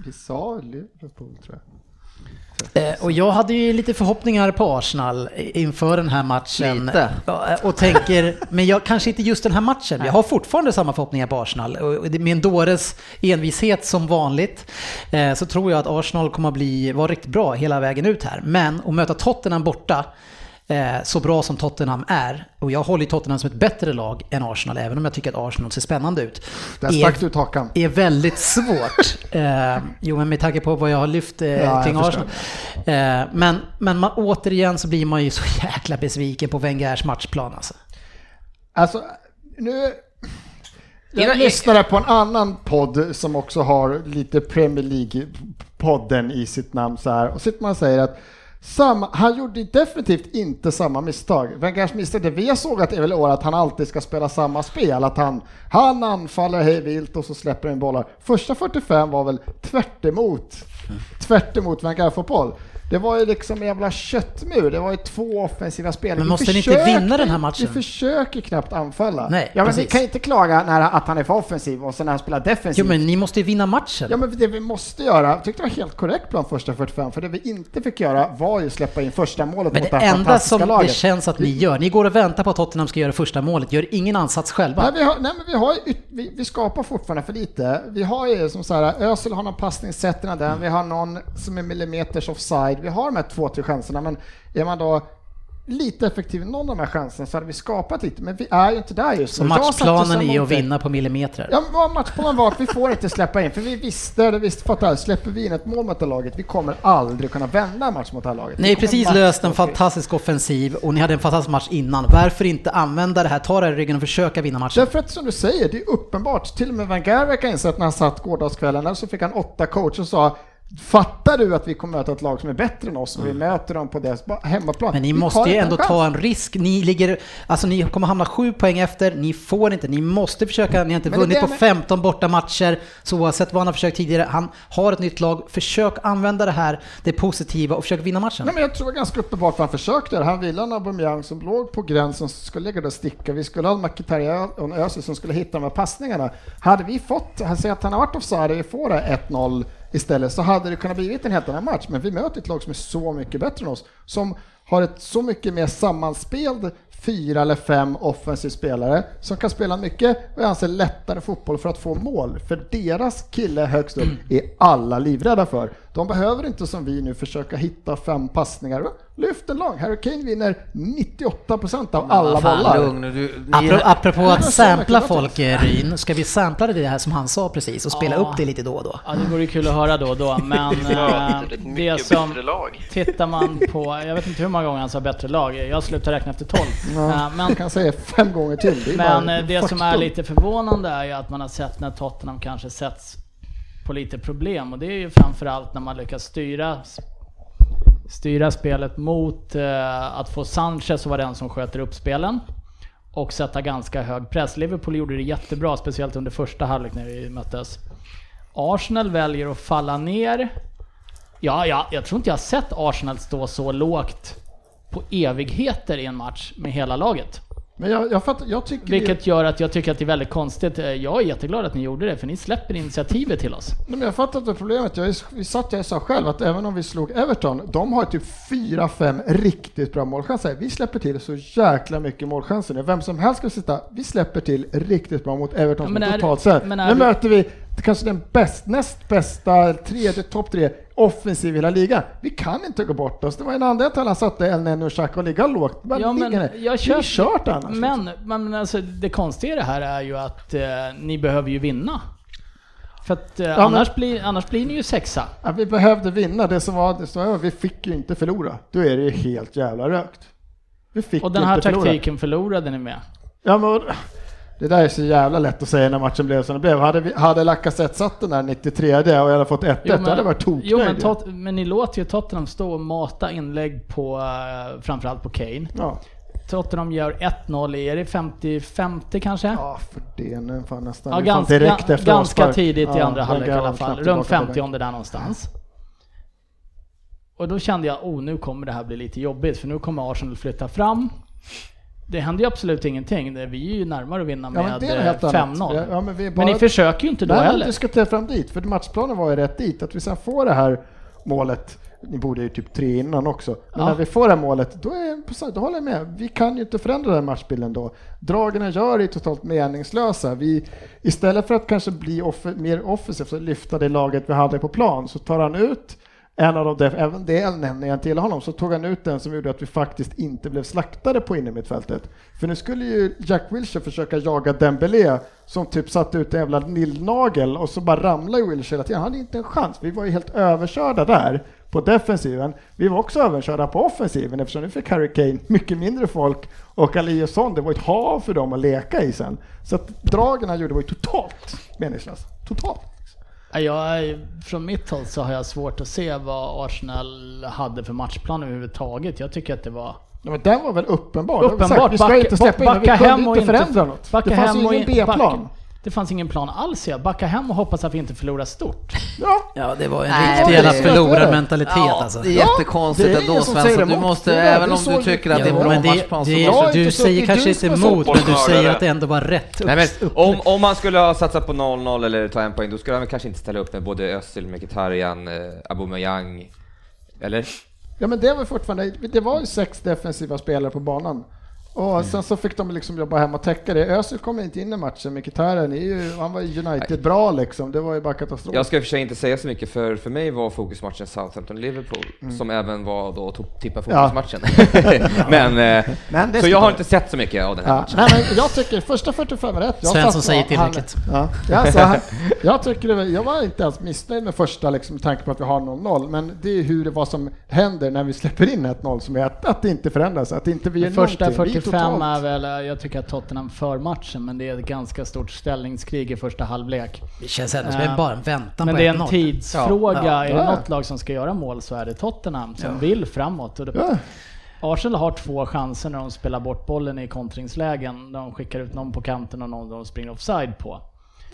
Vi sa Liverpool tror jag. Eh, Och jag hade ju lite förhoppningar på Arsenal inför den här matchen. Lite. Eh, Och tänker, men jag kanske inte just den här matchen. Jag har fortfarande samma förhoppningar på Arsenal. Och med en dåres envishet som vanligt eh, så tror jag att Arsenal kommer att bli, vara riktigt bra hela vägen ut här. Men att möta Tottenham borta eh, så bra som Tottenham är, och jag håller Tottenham som ett bättre lag än Arsenal, även om jag tycker att Arsenal ser spännande ut. Där stack du ut hakan. är väldigt svårt. (laughs) eh, jo, men med tanke på vad jag har lyft eh, jag kring. Arsenal. Eh, men men man, återigen så blir man ju så (laughs) jäkla besviken på Wengers matchplan alltså. Alltså, nu... Jag lyssnade på en annan podd som också har lite Premier League-podden i sitt namn så här och sitter man och säger att samma, han gjorde definitivt inte samma misstag. Wengers misstag, det vi har sågat är väl i år att han alltid ska spela samma spel, att han, han anfaller hej vilt och så släpper in bollar. Första 45 var väl tvärt emot, tvärt emot Wenger-fotboll. Det var ju liksom en jävla köttmur, det var ju två offensiva spel. Men Vi måste ni inte försöker- vinna den här matchen? Vi försöker knappt anfalla. Nej, ja, men vi precis. kan inte klaga när, att han är för offensiv och sen när han spelar defensivt. Jo, men ni måste ju vinna matchen. Ja men det vi måste göra, jag tyckte det var helt korrekt plan första 45, för det vi inte fick göra var ju släppa in första målet Men mot det det här enda fantastiska som laget. det känns att ni gör, ni går och väntar på att Tottenham ska göra första målet, gör ingen ansats själva. Nej, vi, har, nej men vi, har, vi, vi skapar fortfarande för lite. Vi har ju som så här, Özil har någon passning, sätter den, vi har någon som är millimeters offside, vi har de här två, tre chanserna, men är man då lite effektiv i någon av de här chanserna så hade vi skapat lite, men vi är ju inte där just nu. Matchplanen så här är att vinna på millimeter. Ja, matchplanen var att vi får inte släppa in, för vi visste, eller visst fattar, släpper vi in ett mål mot det här laget, vi kommer aldrig kunna vända en match mot det här laget. Ni har precis löst en fantastisk offensiv och ni hade en fantastisk match innan. Varför inte använda det här, ta det här i ryggen och försöka vinna matchen? Därför att som du säger, det är uppenbart. Till och med Wenger verkar inse att när han satt gårdagskvällen där så fick han åtta coacher och sa Fattar du att vi kommer möta ett lag som är bättre än oss och vi möter dem på deras hemmaplan? Men ni Vi måste ju ändå ta en risk. Ni ligger, alltså ni kommer hamna sju poäng efter, ni får inte, ni måste försöka, ni har inte Men vunnit på med- 15 borta matcher så oavsett vad han har försökt tidigare, han har ett nytt lag, försök använda det här, det positiva och försök vinna matchen. Nej, men jag tror det var ganska uppenbart vad han försökte. Han ville en Aubameyang som låg på gränsen som skulle ligga där och sticka. Vi skulle ha en Mkhitaryan och en Özil som skulle hitta de här passningarna. Hade vi fått, han säger att han har varit offside vi får det 1-0 istället så hade det kunnat blivit en helt annan match. Men vi möter ett lag som är så mycket bättre än oss. Som har ett så mycket mer sammanspel fyra eller fem offensiva spelare som kan spela mycket, vad jag anser, lättare fotboll för att få mål. För deras kille högst upp är alla livrädda för. De behöver inte som vi nu försöka hitta fem passningar. Lyft en lång. Harry Kane vinner 98% av alla Fan, bollar. lugn du, Apropå, apropå att sampla folk, eh, Ryn, ska vi sampla det här som han sa precis och spela Ja. upp det lite då och då? Ja, det vore kul att höra då och då, (laughs) men Ja, eh, det ett det som... Tittar man på, jag vet inte hur många gånger han sa bättre lag, jag slutar räkna efter 12. Ja, Eh, men jag kan säga fem gånger till. Det Men eh, det som är faktum. lite förvånande är ju att man har sett när Tottenham kanske sätts på lite problem och det är ju framförallt när man lyckas styra styra spelet mot eh, att få Sanchez att vara den som sköter upp spelen och sätta ganska hög press. Liverpool gjorde det jättebra, speciellt under första halvlek när vi möttes. Arsenal väljer att falla ner. Ja, ja, jag tror inte jag har sett Arsenal stå så lågt på evigheter i en match med hela laget. Men jag, jag, fattar, jag tycker... Vilket gör att jag tycker att det är väldigt konstigt. Eh, Jag är jätteglad att ni gjorde det, för ni släpper initiativet till oss. Nej, men jag fattar inte problemet. Jag, vi satt jag sa själv att även om vi slog Everton, de har typ fyra, fem riktigt bra målchanser. Vi släpper till så jäkla mycket målchanser. Vem som helst ska sitta, vi släpper till riktigt bra mot Everton Ja, men är- totalt sett. Nu möter vi kanske den bäst, näst bästa, tredje, topp tre offensiv i hela ligan. Vi kan inte gå bort oss. Det var en anledning till att han satte El Neno och Xhaka och ligga lågt. Men Ja, men ligger jag Det är kört annars. liksom. Men, men alltså, det konstiga i det här är ju att eh, ni behöver ju vinna. För att eh, men- annars, blir, annars blir ni ju sexa. Ja, vi behövde vinna. Det som var, det som var, vi fick ju inte förlora. Då är det ju helt jävla rökt. Vi fick Och den här inte förlora. taktiken förlorade ni med. Ja, men, det där är så jävla lätt att säga när matchen blev som den blev. Hade, vi, hade Lacazette satt den där 93 och jag hade fått 1-1, då hade jag varit toknöjd. jo, men, tot, men ni låter ju Tottenham stå och mata inlägg på, eh, framförallt på Kane. Ja, Tottenham gör 1-0 i, är det 50-50 kanske? ja, för det nu fan nästan. Ja, ganska, direkt efter ganska avspark. tidigt i Ja, andra halvlek i alla fall. Runt tillbaka på 50 bänken. där någonstans. Och då kände jag, oh nu kommer det här bli lite jobbigt för nu kommer Arsenal flytta fram. Det händer ju absolut ingenting. Vi är ju närmare att vinna Ja, med det är eh, helt annat. 5-0. Ja, men, vi Men ni försöker ju inte då Nej, heller. du ska ta fram dit, för matchplanen var ju rätt dit. Att vi sen får det här målet, ni borde ju typ tre innan också, men Ja. när vi får det här målet, då, är, då håller jag med. Vi kan ju inte förändra den matchbilden då. Dragen gör är totalt meningslösa. Vi, istället för att kanske bli off mer offensivt och lyfta det laget vi hade på plan så tar han ut en av de, def- även det nämner jag till honom, så tog han ut den som gjorde att vi faktiskt inte blev slaktade på innermittfältet. För nu skulle ju Jack Wilshere försöka jaga Dembélé som typ satte ut en jävla nillnagel och så bara ramlade ju Wilshere hela tiden. Han hade inte en chans. Vi var ju helt överkörda där på defensiven. Vi var också överkörda på offensiven eftersom nu fick Harry Kane mycket mindre folk och Ali och det var ett hav för dem att leka i sen. Så att dragen han gjorde var ju totalt meningslösa. Totalt. Ja, Jag, från mitt håll så har jag svårt att se vad Arsenal hade för matchplan överhuvudtaget. Jag tycker att det var Ja, men den var väl uppenbar. Vi sagt. uppenbart. Vi ska inte släppa in, vi backa kunde hem och inte förändra något. Backa det fanns ju ingen in- B-plan. Det fanns ingen plan alls ja. Backa hem och hoppas att vi inte förlorar stort. Ja, Ja, det var en Nej, riktig jävla förlorarmentalitet Ja, alltså. det är Ja, jättekonstigt det är ändå Svensson. Du måste, Det även om du tycker att det är en bra matchplan så Jag är du säger kanske inte emot, men du säger att det ändå var rätt Nej, men, om, om man skulle ha satsat på 0-0 eller ta en poäng, då skulle han kanske inte ställa upp med både Özil, Mkhitaryan, eh, Aubameyang, eller? ja, men det var fortfarande, det var ju sex defensiva spelare på banan. Och sen så fick de liksom jobba hem och täcka det. Özil kom inte in i matchen, Mkhitaryan är ju, han var ju United bra liksom. Det var ju bara katastrof. Jag ska i och för sig inte säga så mycket, för för mig var fokusmatchen Southampton-Liverpool, som även var då tippa fokusmatchen. (laughs) (laughs) men, eh, Men så jag har inte sett så mycket av den här Ja, matchen. nej, men jag tycker första 45 är rätt. Jag Svensson satt- säger han- tillräckligt. Ja, jag, sa, han- jag tycker det, var- jag var inte ens missnöjd med första liksom, med tanke på att vi har 0-0, men det är hur det vad som händer när vi släpper in 1-0 som är att, att det inte förändras, att inte vi gör Första någonting. Vi är 45 totalt- är väl, jag tycker att Tottenham för matchen, men det är ett ganska stort ställningskrig i första halvlek. Det känns ändå som Ja. bara en väntan Men på det är en 1-0. tidsfråga. Ja, Är det ja. något lag som ska göra mål så är det Tottenham som vill framåt. Och det, Ja. Arsenal har två chanser när de spelar bort bollen i kontringslägen. De skickar ut någon på kanten och någon de springer offside på.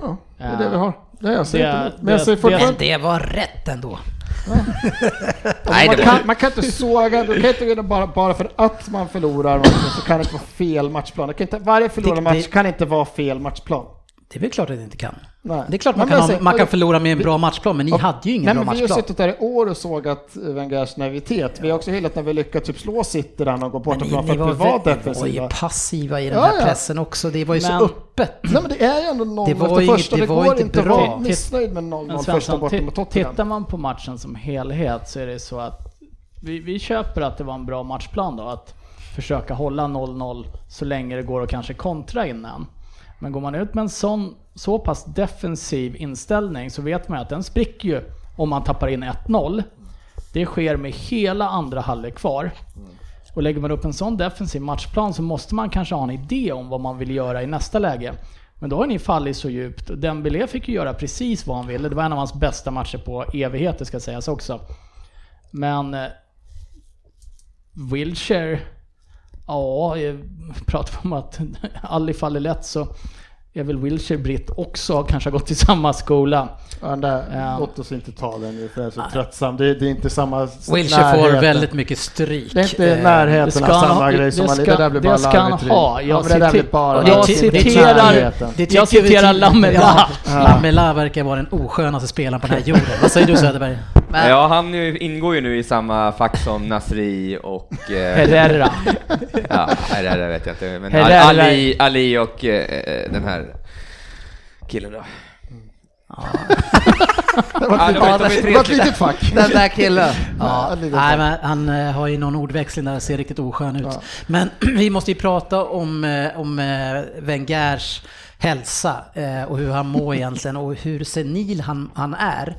Ja, det är det vi har. Det är jag Det- säger inte emot. Men jag det- säger det- fortfarande, Men det var rätt ändå. (laughs) Nej, man, det kan, man kan inte såga, du kan inte bara, bara för att man förlorar matchen så kan det inte vara fel matchplan. Det kan inte, varje förlorad Det- match det- kan inte vara fel matchplan. Det är väl klart att det inte kan. Nej. Det är klart man kan, ha, säger- man kan förlora med en bra matchplan, men ni Ja. hade ju ingen Nej, bra men vi har matchplan. suttit där i år och sågat Wengers naivitet. Vi har också hyllat när vi lyckats typ slå City där och gå bort Men och ni, för ni att vi var, var vä- var ju defensiva. passiva i den Ja, här ja. pressen också. Det var ju så Men- öppet. Nej men det är ju ändå noll Det var inget- första. det Det, var går inte inte att bra. vara missnöjd med 0-0 Men första borta mot Tottenham. tittar man på matchen som helhet så är det så att vi, vi köper att det var en bra matchplan då. Att försöka hålla 0-0 så länge det går och kanske kontra innan. Men går man ut med en sån så pass defensiv inställning så vet man ju att den spricker ju om man tappar in 1-0. Det sker med hela andra halvlek kvar. Och lägger man upp en sån defensiv matchplan så måste man kanske ha en idé om vad man vill göra i nästa läge. Men då har ni fallit så djupt. Dembélé fick ju göra precis vad han ville. Det var en av hans bästa matcher på evigheter ska sägas också. Men eh, Wilshire, ja, pratar om att (laughs) Ali faller lätt så är väl Wilshire britt också, kanske har gått i samma skola. Ja, den där, Ja. låt oss inte ta den nu för jag är så tröttsam. Det, det är inte samma Wilshire får närheten. väldigt mycket stryk. Det är inte Eh, närheten av samma ha- grej som ska, det där blir bara det ska han ha. Ja, Jag, blir citer- bara jag citerar, jag tycker vi citerar Lamela. Ja, Lamela verkar vara den oskönaste spelaren på den här jorden. Vad säger du Söderberg? Men, ja, han ju- ingår ju nu i samma fack som Nasri och... Eh, Herrera. ja, Herrera vet jag inte, men Herrera. Ali, Ali och eh, den här killen då. Det var ett litet- fack. den där killen. Ja, nej, men han eh, har ju någon ordväxling där, ser riktigt oskön ut. Ja. Men (clears throat) vi måste ju prata om, eh, om eh, Wengers hälsa eh, och hur han mår egentligen och hur senil han, han är.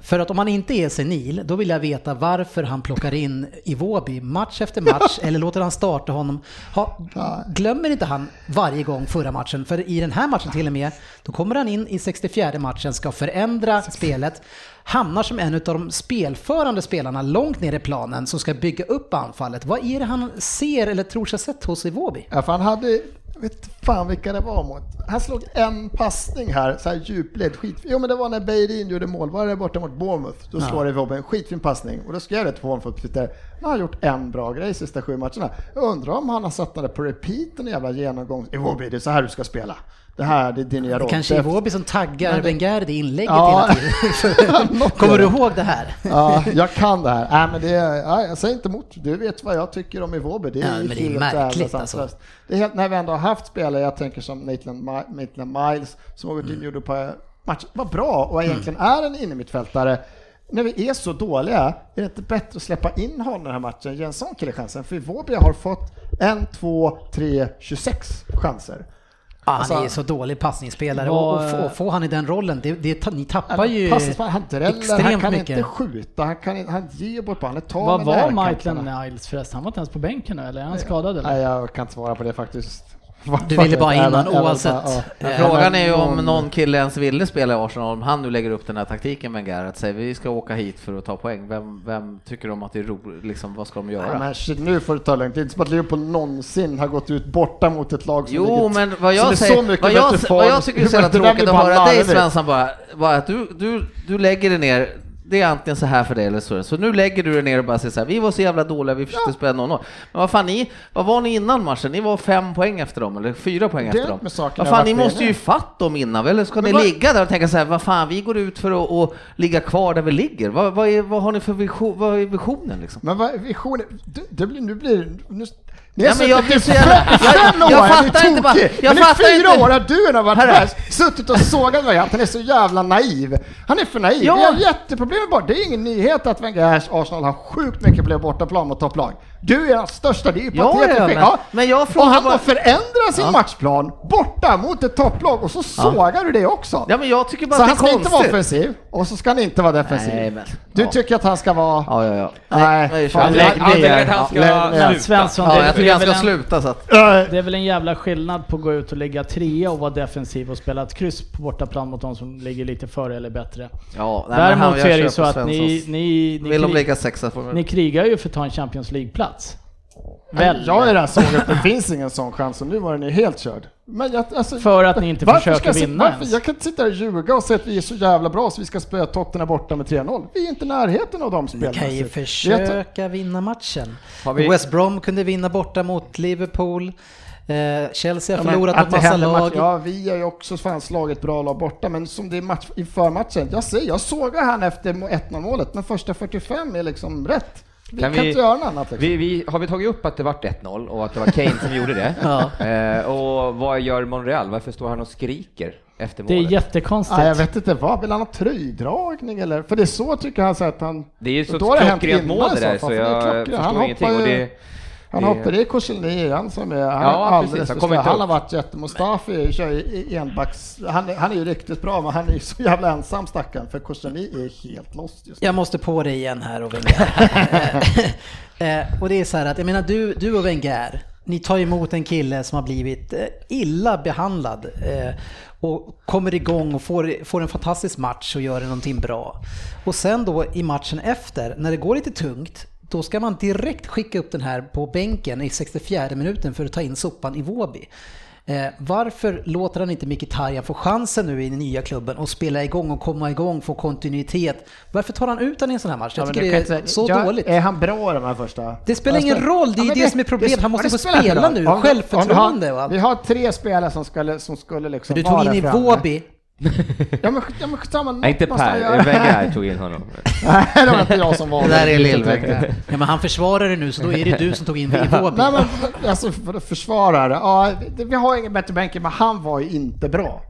För att om han inte är senil, då vill jag veta varför han plockar in Iwobi match efter match (laughs) eller låter han starta honom. Ha, glömmer inte han varje gång förra matchen? För i den här matchen till och med, då kommer han in i 64 matchen, ska förändra spelet, hamnar som en av de spelförande spelarna långt ner i planen som ska bygga upp anfallet. Vad är det han ser eller tror sig ha sett hos Iwobi? Ja, för han hade, vet fan vilka det var mot. Han slog en passning här, så här djupled, skit. Jo men det var när Beirin gjorde mål, var det borta mot Bournemouth? Då slår det Robben en skitfin passning. Och då skrev jag det till honom för Twitter. Nu har han gjort en bra grej sista sju matcherna. Jag undrar om han har satt det på repeat, en jävla genomgång. Iwobi, det är så här du ska spela. Det här, det är din nya roll. Det kanske är Iwobi som taggar Men Wenger det inlägget Ja. hela tiden. (laughs) Kommer du ihåg det här? Ja, jag kan det här. Nej, men det är, ja, jag säger inte emot. Du vet vad jag tycker om Iwobi. Det är, Ja, men det är märkligt, alltså. Det är helt, när vi ändå har haft spelare, jag tänker som Maitland, Maitland Miles, som har gått in och ett par matcher, var bra och egentligen Mm. är en innermittfältare. när vi är så dåliga, är det inte bättre att släppa in honom den här matchen, ge en sån kille chansen? För Vårby har fått en, två, tre, 26 chanser. Ah, han Alltså- är så dålig passningsspelare och, och, få, och få han i den rollen, det, det, ni tappar ju han dräller, han extremt kan mycket. inte skjuta, han, kan, han ger bort bollen, han tar Vad var. Maitland Niles förresten? Han var inte ens på bänken nu eller är han skadad eller? Nej, jag kan inte svara på det faktiskt. Du ville bara in honom oavsett. ja. Men Eh, frågan är ju om någon- kille ens ville spela i Arsenal, om han nu lägger upp den här taktiken med Garrett, säger vi ska åka hit för att ta poäng. Vem, vem tycker om att det är roligt, liksom, vad ska de göra? Ja, men shit, nu får du ta det lugnt. Det är inte som att Liverpool någonsin har gått ut borta mot ett lag som Jo, ligger- men vad som jag är säger, så mycket vad jag, bättre form. vad jag tycker är så jävla (laughs) Det tråkigt att höra dig. Svensson bara, bara att du, du, du lägger dig ner, det är antingen så här för dig eller så. Så nu lägger du dig ner och bara säger så här, vi var så jävla dåliga, vi försökte spela 0-0. Men vad fan, ni, vad var ni innan matchen? Ni var fem poäng efter dem, eller fyra poäng Det efter dem. Vad fan, ni måste ju enig. fatt dem innan, eller ska Men ni vad- ligga där och tänka så här, vad fan, vi går ut för att, att ligga kvar där vi ligger. Vad, vad, är, vad har ni för vision, vad är visionen liksom? Men vad visionen? Det, det blir, nu blir nu, ni Ja, har jag suttit blir i så jävla- jag- jag ni fattar inte bara- jag Men i fattar fyra inte- år har du har varit här, suttit och sågat mig att han är så jävla naiv. Han är för naiv. Ja. Vi har jätteproblem bara. Det är ingen nyhet att Wengers Arsenal har sjukt mycket problem bortaplan mot topplag. Du är den största, det är ju Ja, patetiskt. ja, men- men jag och han bara- har förändrat sin Ja. matchplan borta mot ett topplag och så sågar du det också. Ja, men jag tycker bara så att han ska inte vara konstigt. offensiv och så ska han inte vara defensiv. Nej, men- Du ja. tycker att han ska vara... Ja, ja, ja. Nej, nej, tycker att han ska Ja. Men Svensson, Ja, det, jag tycker han ska väl en, sluta så att... det är väl en jävla skillnad på att gå ut och ligga trea och vara defensiv och spela ett kryss på bortaplan mot de som ligger lite före eller bättre. Ja, nej, men Däremot han- så jag är det ju så att ni, Svenssons. ni, ni, Vill de ligga sexa ni krigar ju för att ta en Champions League-plats. Väl? Jag är den sågat, det finns ingen sån chans och nu var den ju helt körd. Men jag, alltså, För att ni inte försöker ska jag, sitta- vinna varför, ens. jag kan inte sitta där och ljuga och säga att vi är så jävla bra så vi ska spöa Tottenham borta med 3-0. Vi är inte i närheten av de Ni spelarna. kan ju försöka vinna matchen. Vi- West Brom kunde vinna borta mot Liverpool. Eh, Chelsea har Ja, förlorat att mot det massa lag. match, ja, vi har ju också fan slagit bra lag borta, men som det är match inför matchen. Jag säger, jag sågar han efter 1-0 målet, men första 45 är liksom rätt. Vi kan, Kan vi- inte göra något annat. Liksom. Vi, vi, har vi tagit upp att det vart 1-0 och att det var Kane som gjorde det? (laughs) Ja. Eh, och vad gör Monreal? Varför står han och skriker efter Det är målet? jättekonstigt. Nej, jag vet inte, vad vill han ha tröjdragning eller? För det är så tycker han så att han... det är ju så klockrent mål det så där så är jag klockrent. förstår Han ingenting. Och ju- det, Han Det- hoppar, är Koscielny, han som är, han Ja, är alldeles precis, han Han har varit jätte... Mustafi kör ju i enbacks... Han, är- han är ju riktigt bra, men han är ju så jävla ensam stackaren, för Koscielny är helt lost just nu. Jag måste på dig igen här och Wenger. (laughs) eh, och det är så här att, jag menar du, du och Wenger, ni tar emot en kille som har blivit eh, illa behandlad eh, och kommer igång och får, får en fantastisk match och gör någonting bra. Och sen då i matchen efter, när det går lite tungt, då ska man direkt skicka upp den här på bänken i 64 minuten för att ta in sopan i Vårby. Eh, varför låter han inte Mkhitaryan få chansen nu i den nya klubben och spela igång och komma igång, få kontinuitet? Varför tar han ut honom i en sån här match? Jag Ja, tycker du det är inte- så ja, dåligt. Är han bra de här första? Det spelar ingen roll, det är men det som är problemet. Han måste det få spela roll. nu, Om- om självförtroende vi har- och allt. Vi har tre spelare som skulle, som skulle liksom Du tog in i. Våby. Ja men, ja, men samma, nej, inte han Per. Wenger tog in honom. (laughs) Nej, det var inte jag som var (laughs) Det där är Lill-Wenger. (laughs) Ja, men han försvarar det nu, så då är det du som tog in Våby. Nej men alltså för försvarare, ja, vi har ingen bättre bänk men han var ju inte bra.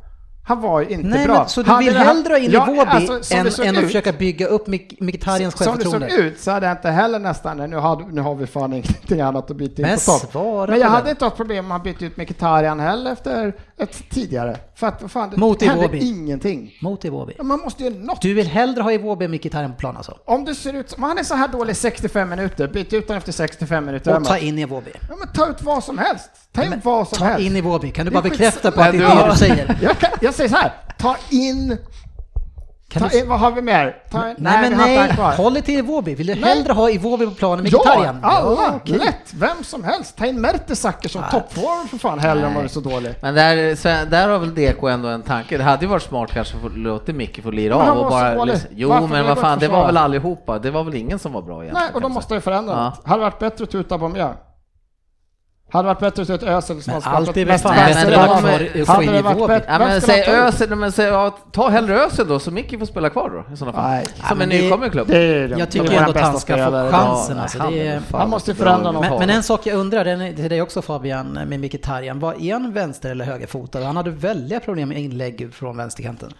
Han var ju inte Nej, bra. men, så du Hade vill hellre ha in Ja, Våby alltså, än, än att ut- försöka bygga upp Mik- Mkhitarjans Som det såg självförtroende? ut så hade jag inte heller nästan, nu har, nu har vi fan ingenting annat att byta in Men på topp. Men jag hade inte haft problem med att byta ut Mkhitaryan heller efter ett tidigare. För att vad fan, det Mot hände Iwobi. ingenting. Mot i Våby. Ja, Man måste ju något. Du vill hellre ha i Våby än Mkhitaryan på plan alltså? Om det ser ut som, om han är så här dålig 65 minuter, byt ut honom efter 65 minuter. Och ta in i Våby. Ja men ta ut vad som helst. Ta in vad som Ta helst. in i Våby. Kan du bara bekräfta på att det är Men det du säger? Jag, kan, jag säger så här, ta in, Kan ta du... vad har vi mer? Ta in, Nej men nej, håll dig till Våby. Vill du Nej. hellre ha i Våby på planen med Ja, Mkhitaryan? alla, okej. lätt, vem som helst. Ta in Mertesacker som Ah. toppforward för fan hellre än det är så dålig. Men där, Sven- där har väl Deko ändå en tanke. Det hade ju varit smart kanske att låta Micke få lira av och var bara... liksom- Jo Varför men vad fan, det var väl allihopa. Det var väl ingen som var bra egentligen. Nej, och man måste ju förändra Ja. något. Hade varit bättre att ta ut Aubameyang. Hade varit bättre att ta ut Özil som Men har allt skapat är mest kvar och få Hade det i varit bättre- Ja, men säg? Özil, men säg, ja, ta hellre Özil då så Micke får spela kvar då i sådana fall. Nej, Som men en nykommen i klubben. det är de- Jag tycker är ändå att han ska få chansen. Ja, alltså. han Det är är... fan Han måste förändra något. Men, men en sak jag undrar, den är till dig också Fabian, med Mkhitaryan. Var är han vänster eller högerfotad? Han hade väldiga problem med inlägg från vänsterkanten.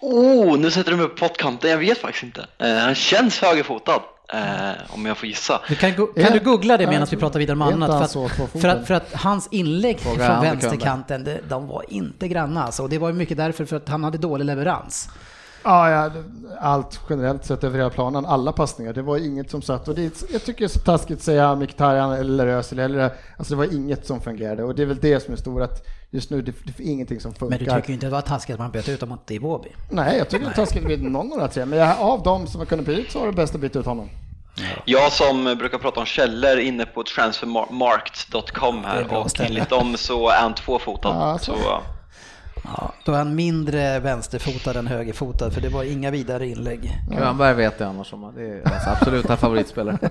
Oh, nu sätter du mig på pottkanten. Jag vet faktiskt inte. Eh, han känns högerfotad, eh, om jag får gissa. Du kan, go- kan Ja. du googla det medan Ja, vi pratar vidare inte annat? För att, för, att, för att hans inlägg Fråga från vänsterkanten, det, de var inte granna alltså. Och det var ju mycket därför för att han hade dålig leverans. Ja, ja, allt generellt sett över hela planen, alla passningar, det var inget som satt. Och det, jag tycker det är så taskigt att säga Mkhitaryan eller Özil, eller alltså det var inget som fungerade. Och det är väl det som är stort, att just nu det, det är ingenting som funkar. Men du tycker ju inte det var taskigt att man bytte ut dem mot Iwobi? Nej, jag tycker det är taskigt med någon av de här tre, men jag, av dem som jag kunde byta ut så var det bäst att byta ut honom. Jag som brukar prata om källor inne på transfermarkt.com här och enligt dem så är han tvåfotad. Ja, så. så, Ja, då är han mindre vänsterfotad än högerfotad för det var inga vidare inlägg. Grönberg vet jag annars om. Det är hans absoluta favoritspelare. (laughs)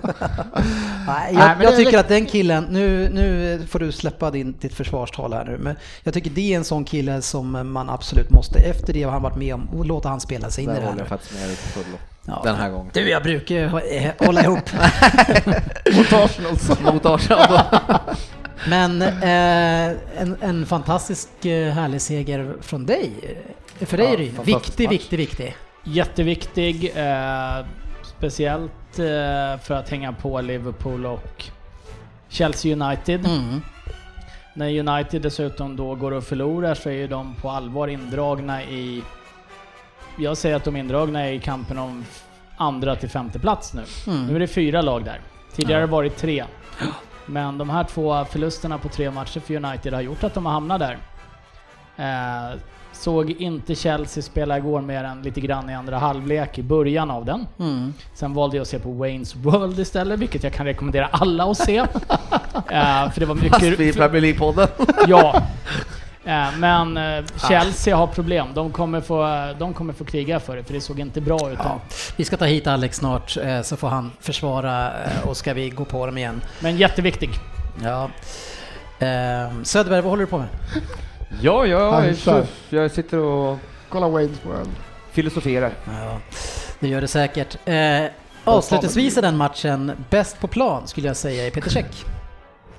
Nej, jag, jag tycker att den killen, nu, nu får du släppa din, ditt försvarstal här nu, men jag tycker det är en sån kille som man absolut måste, efter det han varit med om, och låta han spela sig in i det här jag faktiskt med dig fullo. Ja. Den här gången. Du, jag brukar ju hå- hålla ihop. Mot Arsenal. Mot Arsenal. Men eh, en, en fantastisk eh, härlig seger från dig. För dig Ja, är det ju viktig, match. viktig, viktig. Jätteviktig, eh, speciellt eh, för att hänga på Liverpool och Chelsea United. Mm. När United dessutom då går och förlorar så är ju de på allvar indragna i... Jag säger att de är indragna i kampen om andra till femte plats nu. Mm. Nu är det fyra lag där. Tidigare har Ja. det varit tre. (gasps) Men de här två förlusterna på tre matcher för United har gjort att de har hamnat där. Eh, såg inte Chelsea spela igår mer än lite grann i andra halvlek i början av den. Mm. Sen valde jag att se på Wayne's World istället, vilket jag kan rekommendera alla att se. (laughs) Eh, för det var Fast vi i mycket... Premier League-podden. Ja. (laughs) Men eh, Chelsea har problem. De kommer, få, de kommer få kriga för det, för det såg inte bra ut. Ja. Vi ska ta hit Alex snart eh, så får han försvara eh, och ska vi gå på dem igen. Men jätteviktig. Ja. Eh, Söderberg, vad håller du på med? Ja, jag, kör. jag sitter och Kolla Wayne's World. filosoferar. Ja, det gör det säkert. Eh, avslutningsvis i den matchen, bäst på plan skulle jag säga i Peter Cech.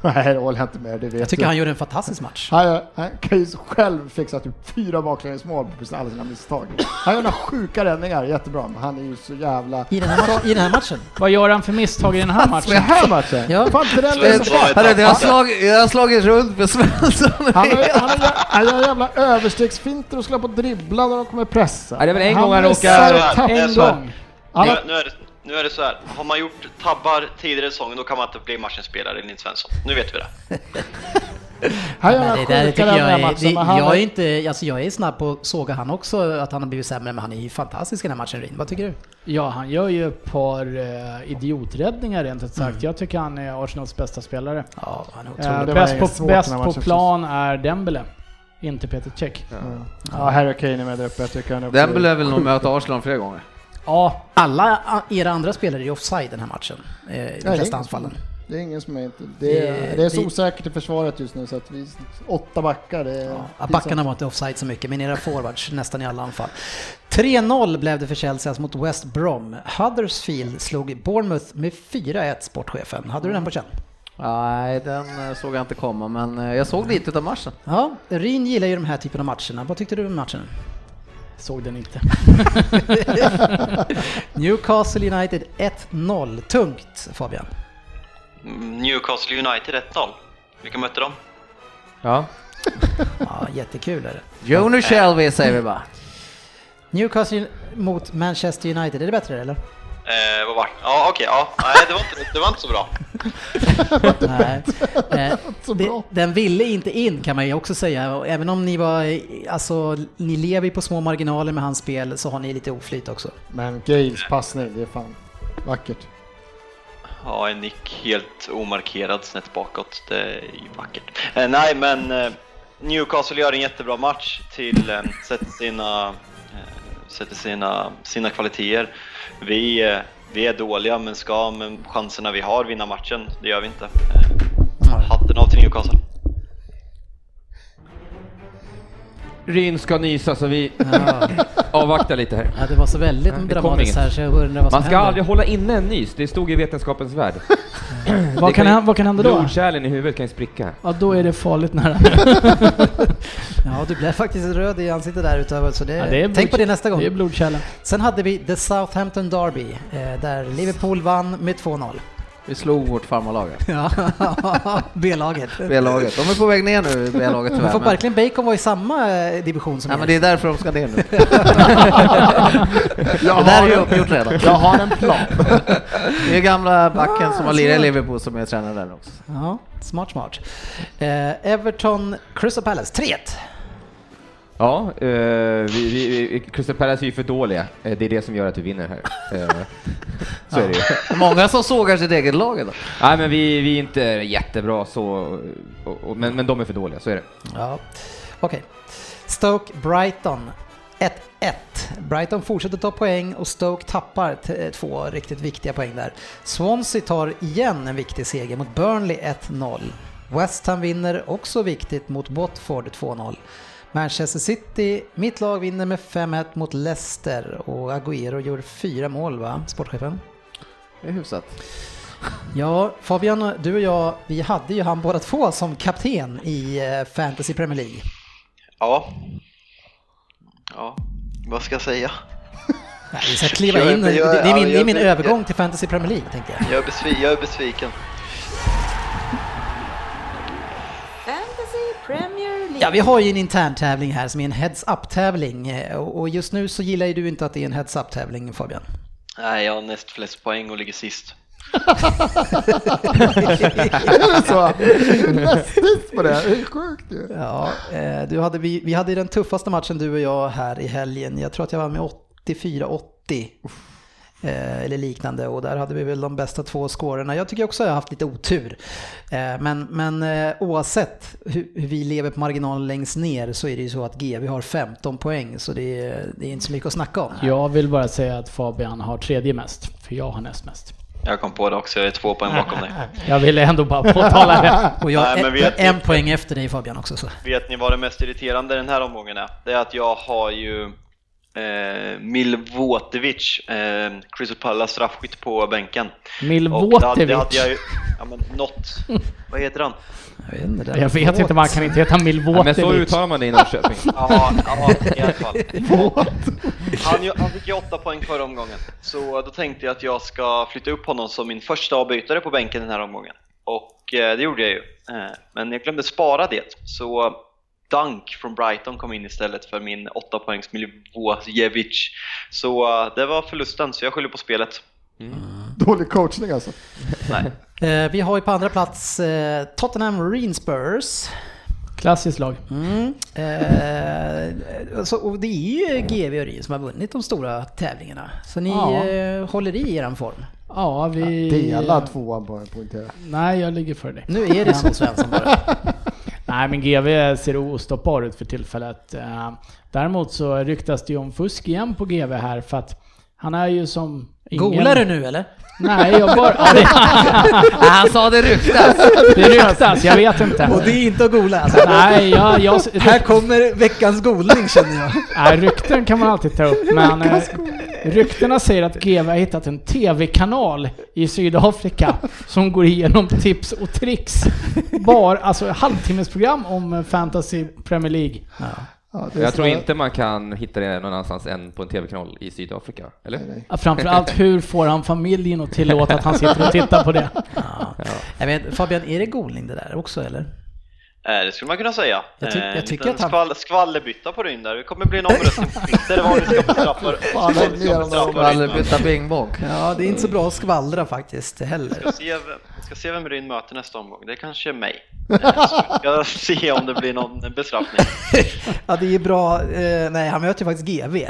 Nej, det håller jag inte med, det vet Jag tycker du. han gjorde en fantastisk match. Han, han kan ju själv fixa typ fyra baklängesmål på alla sina misstag. Han gör några sjuka räddningar, jättebra, men han är ju så jävla... I den här, match, I den här matchen. Vad gör han för misstag i den här Den matchen? här matchen? Ja. Fan, den Så är bara- Hörru, jag har slagit, jag har slagit runt med Svensson. Han han han gör jävla överstegsfinter och skulle på dribbla när de kommer pressa. Ja, det är väl en gång han råkar-. En så gång. Han Nu, nu, är det, nu är det så här. har man gjort tabbar tidigare i säsongen då kan man inte bli matchens spelare, Nils Svensson. Nu vet vi det. Han gör Men några det där sjuka tycker jag är, matchen, det, men han jag är inte, alltså jag är snabb på att såga han också, att han har blivit sämre, men han är ju fantastisk i den här matchen Rin. Vad tycker du? Ja, han gör ju ett par eh, idioträddningar rent ut sagt. Mm. Jag tycker han är Arsenals bästa spelare. Ja, han är Eh, otrolig. bäst på, svårt bäst på plan är Dembele, inte Peter Cech. Ja, Harry Kane är med där uppe, jag tycker han är Dembele vill nog möta Arsenal flera gånger. Ja, Alla era andra spelare är offside den här matchen, eh, i de det är flesta ingen anfallen. Det är ingen som är inte... Det är, Det- det är så det- osäkert i försvaret just nu så att vi... Åtta backar, det är... Ja, backarna var inte offside så mycket, men era forwards nästan i alla anfall. 3-0 blev det för Chelsea alltså mot West Brom. Huddersfield slog Bournemouth med 4-1, sportchefen. Hade du den på känn? Nej, den eh, såg jag inte komma, men eh, jag såg lite av matchen. Ja, Rin gillar ju de här typen av matcherna. Vad tyckte du om matchen? Såg den inte. (laughs) Newcastle United 1-0. Tungt, Fabian. Mm, Newcastle United 1-0. Vilka mötte de? Ja. (laughs) Ja, jättekul är det. Jonas Shelby säger vi bara. Newcastle mot Manchester United, är det bättre eller? Eh, vad var det? Ja, okej, ja. Nej, det var, inte, det var inte så bra. Nej. (laughs) Eh, Så det, bra. den ville inte in kan man ju också säga. Och även om ni var, alltså ni lever ju på små marginaler med hans spel så har ni lite oflyt också. Men Gales passning, det är fan vackert. Ja, en nick helt omarkerad snett bakåt. Det är ju vackert. Eh, nej, men eh, Newcastle gör en jättebra match till eh, sätter sina, sätter sina, sina kvaliteter. Vi, eh, vi är dåliga men ska med chanserna vi har vinna matchen. Det gör vi inte. Eh, hatten av till Newcastle. Ryn ska nysa så vi Ja. avvaktar lite här. Ja, det var så väldigt Ja, dramatiskt här så jag undrar vad som Man ska händer. aldrig hålla inne en nys, det stod i Vetenskapens Värld. (laughs) Vad kan, hända- vad kan hända då? Blodkärlen i huvudet kan ju spricka. Ja, då är det farligt nära. (laughs) Ja, du blev faktiskt röd i ansiktet där utöver, så det, Ja, det är tänk på det nästa gång. Det är blodkärlen. Sen hade vi The Southampton Derby, eh, där Liverpool vann med 2-0. Vi slog vårt farmarlag. (laughs) Ja, B-laget. B-laget. De är på väg ner nu, B-laget tyvärr. får verkligen Bacon vara i samma eh, division som ja, er? men det är därför de ska ner nu. (laughs) Jag Det där är ju uppgjort redan. jag har en plan. (laughs) Det är gamla backen som har lirat i. Liverpool som är tränare där också. Ja, smart smart. Eh, Everton, Crystal Palace, 3-1. Ja, eh, vi, vi, vi, Crystal Palace är ju för dåliga. Eh, det är det som gör att vi vinner här. Eh, (laughs) så är det ju. Många som sågar sitt eget lag idag. Nej, men vi, vi är inte jättebra så, och, och, men, men de är för dåliga, så är det. Ja, okej. Stoke, Brighton, 1-1. Brighton fortsätter ta poäng och Stoke tappar två riktigt viktiga poäng där. Swansea tar igen en viktig seger mot Burnley 1-0. West Ham vinner också viktigt mot Watford 2-0. Manchester City, mitt lag vinner med 5-1 mot Leicester och Agüero gjorde fyra mål va, sportchefen? Det är hyfsat. Ja, Fabian, du och jag, vi hade ju han båda två som kapten i eh, Fantasy Premier League. Ja. Ja, vad ska jag säga? Nej, vi ska kliva in. Det, är min, det är min övergång till Fantasy Premier League, tänkte jag. Jag är besviken. Ja, vi har ju en intern tävling här som är en Heads Up-tävling eh, och just nu så gillar ju du inte att det är en Heads Up-tävling Fabian. Nej, jag har näst flest poäng och ligger sist. (laughs) Är det så? Näst sist på det? Det är sjukt ju. Ja, eh, du hade, vi, vi hade den tuffaste matchen du och jag här i helgen. Jag tror att jag var med 84-80. Eh, Eller liknande och där hade vi väl de bästa två scorerna. Jag tycker också att jag har haft lite otur. Eh, Men, men eh, oavsett hur, vi lever på marginalen längst ner så är det ju så att GV har 15 poäng så det är, det är inte så mycket att snacka om. Jag vill bara säga att Fabian har tredje mest, för jag har näst mest. Jag kom på det också, jag är två poäng bakom dig. (laughs) Jag ville ändå bara påtala det. (laughs) Och jag Nej, men är en poäng efter dig Fabian också. Så. Vet ni vad det mest irriterande den här omgången är? Det är att jag har ju eh, Milvotevic, eh, Crystal Palace straffskytt på bänken. Och det hade, Milvotevic. jag ju, ja men något, (laughs) vad heter han? Jag vet inte, det Jag vet inte, man kan inte heta Ja, men så Milvotevic. uttalar man det i Norrköping. (laughs) Ja, ja i alla fall. Han, ju- han fick ju åtta poäng förra omgången, så då tänkte jag att jag ska flytta upp honom som min första avbytare på bänken den här omgången. Och eh, det gjorde jag ju, eh, men jag glömde spara det. Så Dunk från Brighton kom in istället för min 8 poängs Milivojevic. Så eh, det var förlusten, så jag skyller på spelet. (laughs) Dålig coachning alltså. Nej. (laughs) Eh, Vi har ju på andra plats eh, Tottenham Marine Spurs. Klassiskt lag. Mm. Eh, så, och det är ju GV och Ryn som har vunnit de stora tävlingarna. Så ni Ja. eh, håller i eran form. Ja, vi... Dela tvåan bara poängtera. Nej, jag ligger för dig. Nu är det så Svensson bara. (laughs) Nej, men GV ser ostoppbar ut för tillfället. Eh, däremot så ryktas det ju om fusk igen på GV här för att han är ju som ingen... Golar du nu eller? Nej, jag bara... (laughs) Ja, det, Han sa det ryktas! det ryktas, jag vet inte. Och det är inte att gola alltså. Nej, jag, jag, Här kommer veckans golning känner jag. Nej, rykten kan man alltid ta upp, men eh, ryktena säger att GV har hittat en TV-kanal i Sydafrika som går igenom tips och tricks. Bara, alltså halvtimmesprogram om eh, Fantasy Premier League. Ja, är Jag tror inte man kan hitta det någon annanstans än på en TV-kanal i Sydafrika, eller? Ja, Framförallt, (laughs) hur får han familjen att tillåta att han sitter och tittar på det? Ja. Jag vet, Fabian, är det golning det där också eller? Eh, Det skulle man kunna säga. Jag ty- jag Eh, tycker liten att han- skvall, skvallerbytta på Ryn där. Det kommer bli en omröstning på Twitter vad vi ska bestraffa. Byta bingbong. Ja, det är inte så bra att skvallra faktiskt heller. Ska se, vem- ska se vem Ryn möter nästa omgång. Det är kanske är mig. Eh, Så vi ska se om det blir någon bestraffning. (laughs) Ja, det är bra. Nej, han möter ju faktiskt GV.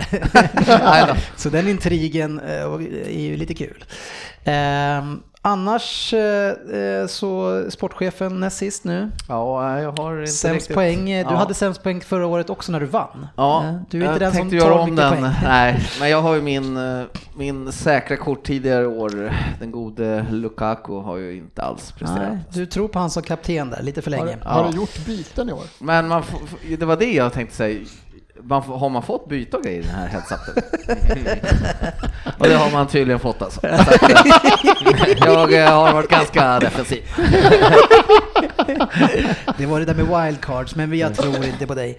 (laughs) Så den intrigen är ju lite kul. Annars eh, eh, så sportchefen näst sist nu. Ja, jag har inte Sämst riktigt... poäng. eh, Du Ja. hade sämst poäng förra året också när du vann. Ja, du är inte jag den som tänkte göra tar om den. poäng. (laughs) Nej, men jag har ju min, min säkra kort tidigare år. Den gode Lukaku har ju inte alls presterat. Nej, du tror på han som kapten där lite för Har, länge. har Ja. du gjort byten i år? Men man, det var det jag tänkte säga. Man, har man fått byta grejer i den här headseten? (laughs) Och det har man tydligen fått alltså. Eh, (laughs) jag eh, har varit ganska defensiv. (laughs) Det var det där med wildcards, men jag tror inte på dig.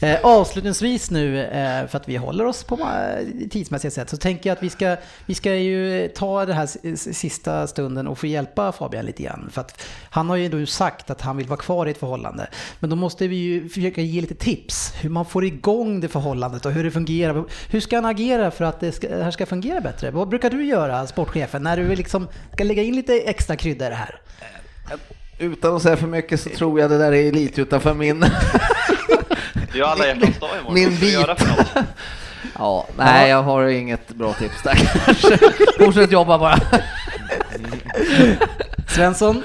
Eh, avslutningsvis nu, eh, för att vi håller oss på eh, tidsmässiga sätt, så tänker jag att vi ska, vi ska ju ta det här sista stunden och få hjälpa Fabian lite grann. För att han har ju nu sagt att han vill vara kvar i ett förhållande. Men då måste vi ju försöka ge lite tips hur man får igång det förhållandet och hur det fungerar. Hur ska han agera för att det, ska, det här ska fungera bättre? Vad brukar du göra, sportchefen, när du liksom ska lägga in lite extra krydda i det här? Utan att säga för mycket så tror jag det där är lite utanför min... (laughs) Det är ju alla hjärtans dag imorgon. Min bit. (laughs) Ja, nej jag har inget bra tips där kanske. (laughs) Fortsätt jobba bara. Svensson,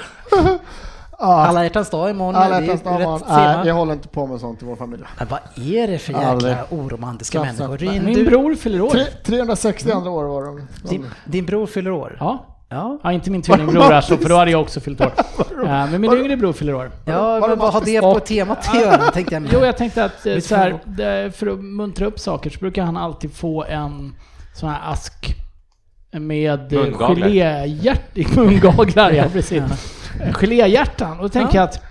Ja, alla hjärtans dag imorgon. alla hjärtans dag, tema. Nej, jag håller inte på med sånt i vår familj. Men vad är det för jäkla Aldrig. oromantiska Knappt människor? Min du, bror fyller år. Tre, 360 andra år var de. din, din bror fyller år? Ja. Ja. ja, inte min tvillingbror (laughs) alltså, för då hade jag också fyllt år. (laughs) Eh, Men min yngre bror fyller år. Ja, men vad har det på temat att göra? Tänkte jag. Jo, jag tänkte att eh, så här, för att muntra upp saker så brukar han alltid få en sån här ask med eh, Mungaglar. geléhjärt... Mungaglar, ja precis. Geléhjärtan. Och då tänker jag att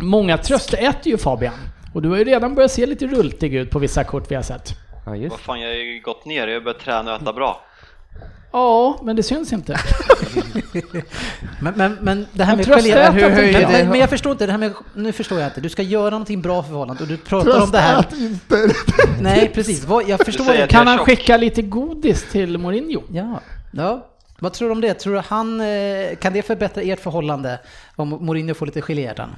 många tröstäter ju Fabian. Och du har ju redan börjat se lite rultig ut på vissa kort vi har sett. Ja, just. Vad fan, jag har ju gått ner. Jag har börjat träna och äta bra. Ja, men det syns inte. (laughs) Men, men, men det här med gelé... Hur höjer men, det- men, jag förstår inte, det här med... Nu förstår jag inte. Du ska göra någonting bra för förhållandet och du pratar om det här... Inte. Nej, precis. Vad, jag förstår att Kan han tjock. skicka lite godis till Mourinho? Ja. ja. Vad tror du om det? Tror du han... eh, Kan det förbättra ert förhållande om Mourinho får lite geléhjärtan?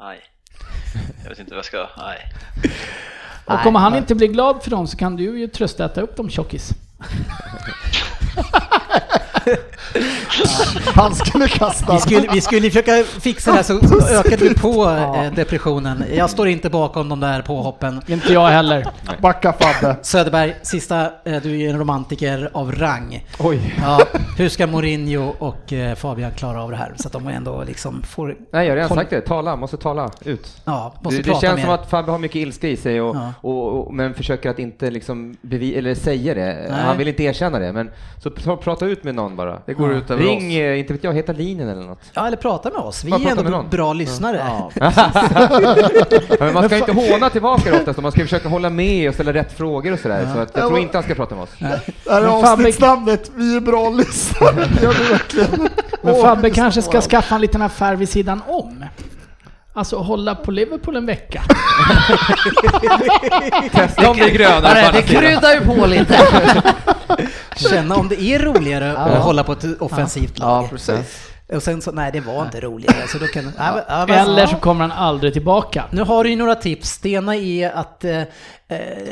Nej. Jag vet inte vad jag ska... Nej. Och om han inte blir glad för dem så kan du ju tröstäta upp dem tjockis. (laughs) Han skulle kasta. Vi skulle, vi skulle försöka fixa det här så ökade vi på eh, depressionen. Jag står inte bakom de där påhoppen. Inte jag heller. Backa Fabbe. Söderberg, sista, eh, du är ju en romantiker av rang. Oj. Ja, hur ska Mourinho och eh, Fabian klara av det här? Så att de ändå liksom får... Nej, jag har redan sagt det. Tala, måste tala ut. Ja, måste Det, det prata känns mer. som att Fabbe har mycket ilska i sig, och, Ja. och, och, men försöker att inte liksom bevi, eller säga det. Nej. Han vill inte erkänna det, men så pr- prata ut med någon bara. Det går ut över Ring, oss. eh, inte vet jag, heta linjen eller något. Ja, eller prata med oss. Vi är ändå bra lyssnare. (laughs) Ja. Ja, men man ska inte håna tillbaka oftast, man ska försöka hålla med och ställa rätt frågor och sådär. Så att jag tror inte han ska prata med oss. Det här är avsnittsnamnet. Vi är bra lyssnare. (laughs) Men Fabbe kanske ska skaffa en liten affär vid sidan om. Alltså hålla på Liverpool en vecka. (laughs) Testa om det är Ja, andra det kryddar ju på lite. (laughs) Känna om det är roligare att hålla på ett offensivt lag. Ja, precis. Och sen så, nej det var inte roligare. Så då kan, ja, ja, men- Eller så ja. kommer han aldrig tillbaka. Nu har du ju några tips. Stena är att, eh, eh,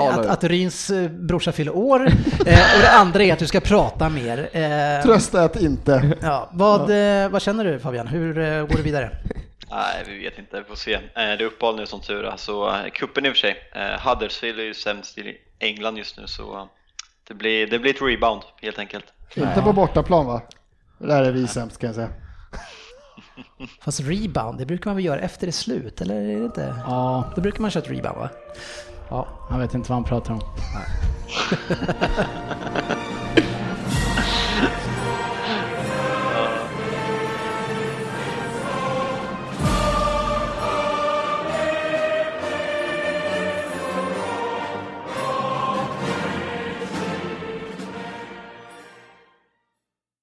att, att Ryns eh, brorsa fyller år. Eh, och det andra är att du ska prata mer. Eh, Trösta ett inte. ja, vad, eh, vad känner du Fabian? Hur eh, går du vidare? Nej, vi vet inte. Vi får se. Eh, Det är uppehåll nu som tur är. Så eh, kuppen i och för sig. Eh, Huddersfield är ju sämst i England just nu så det blir, det blir ett rebound helt enkelt. Inte på bortaplan va? Det där är vi sämst kan jag säga. (laughs) Fast rebound, det brukar man väl göra efter det är slut, eller är det inte? Ja, Då brukar man köra ett rebound va? ja, han vet inte vad han pratar om. (laughs)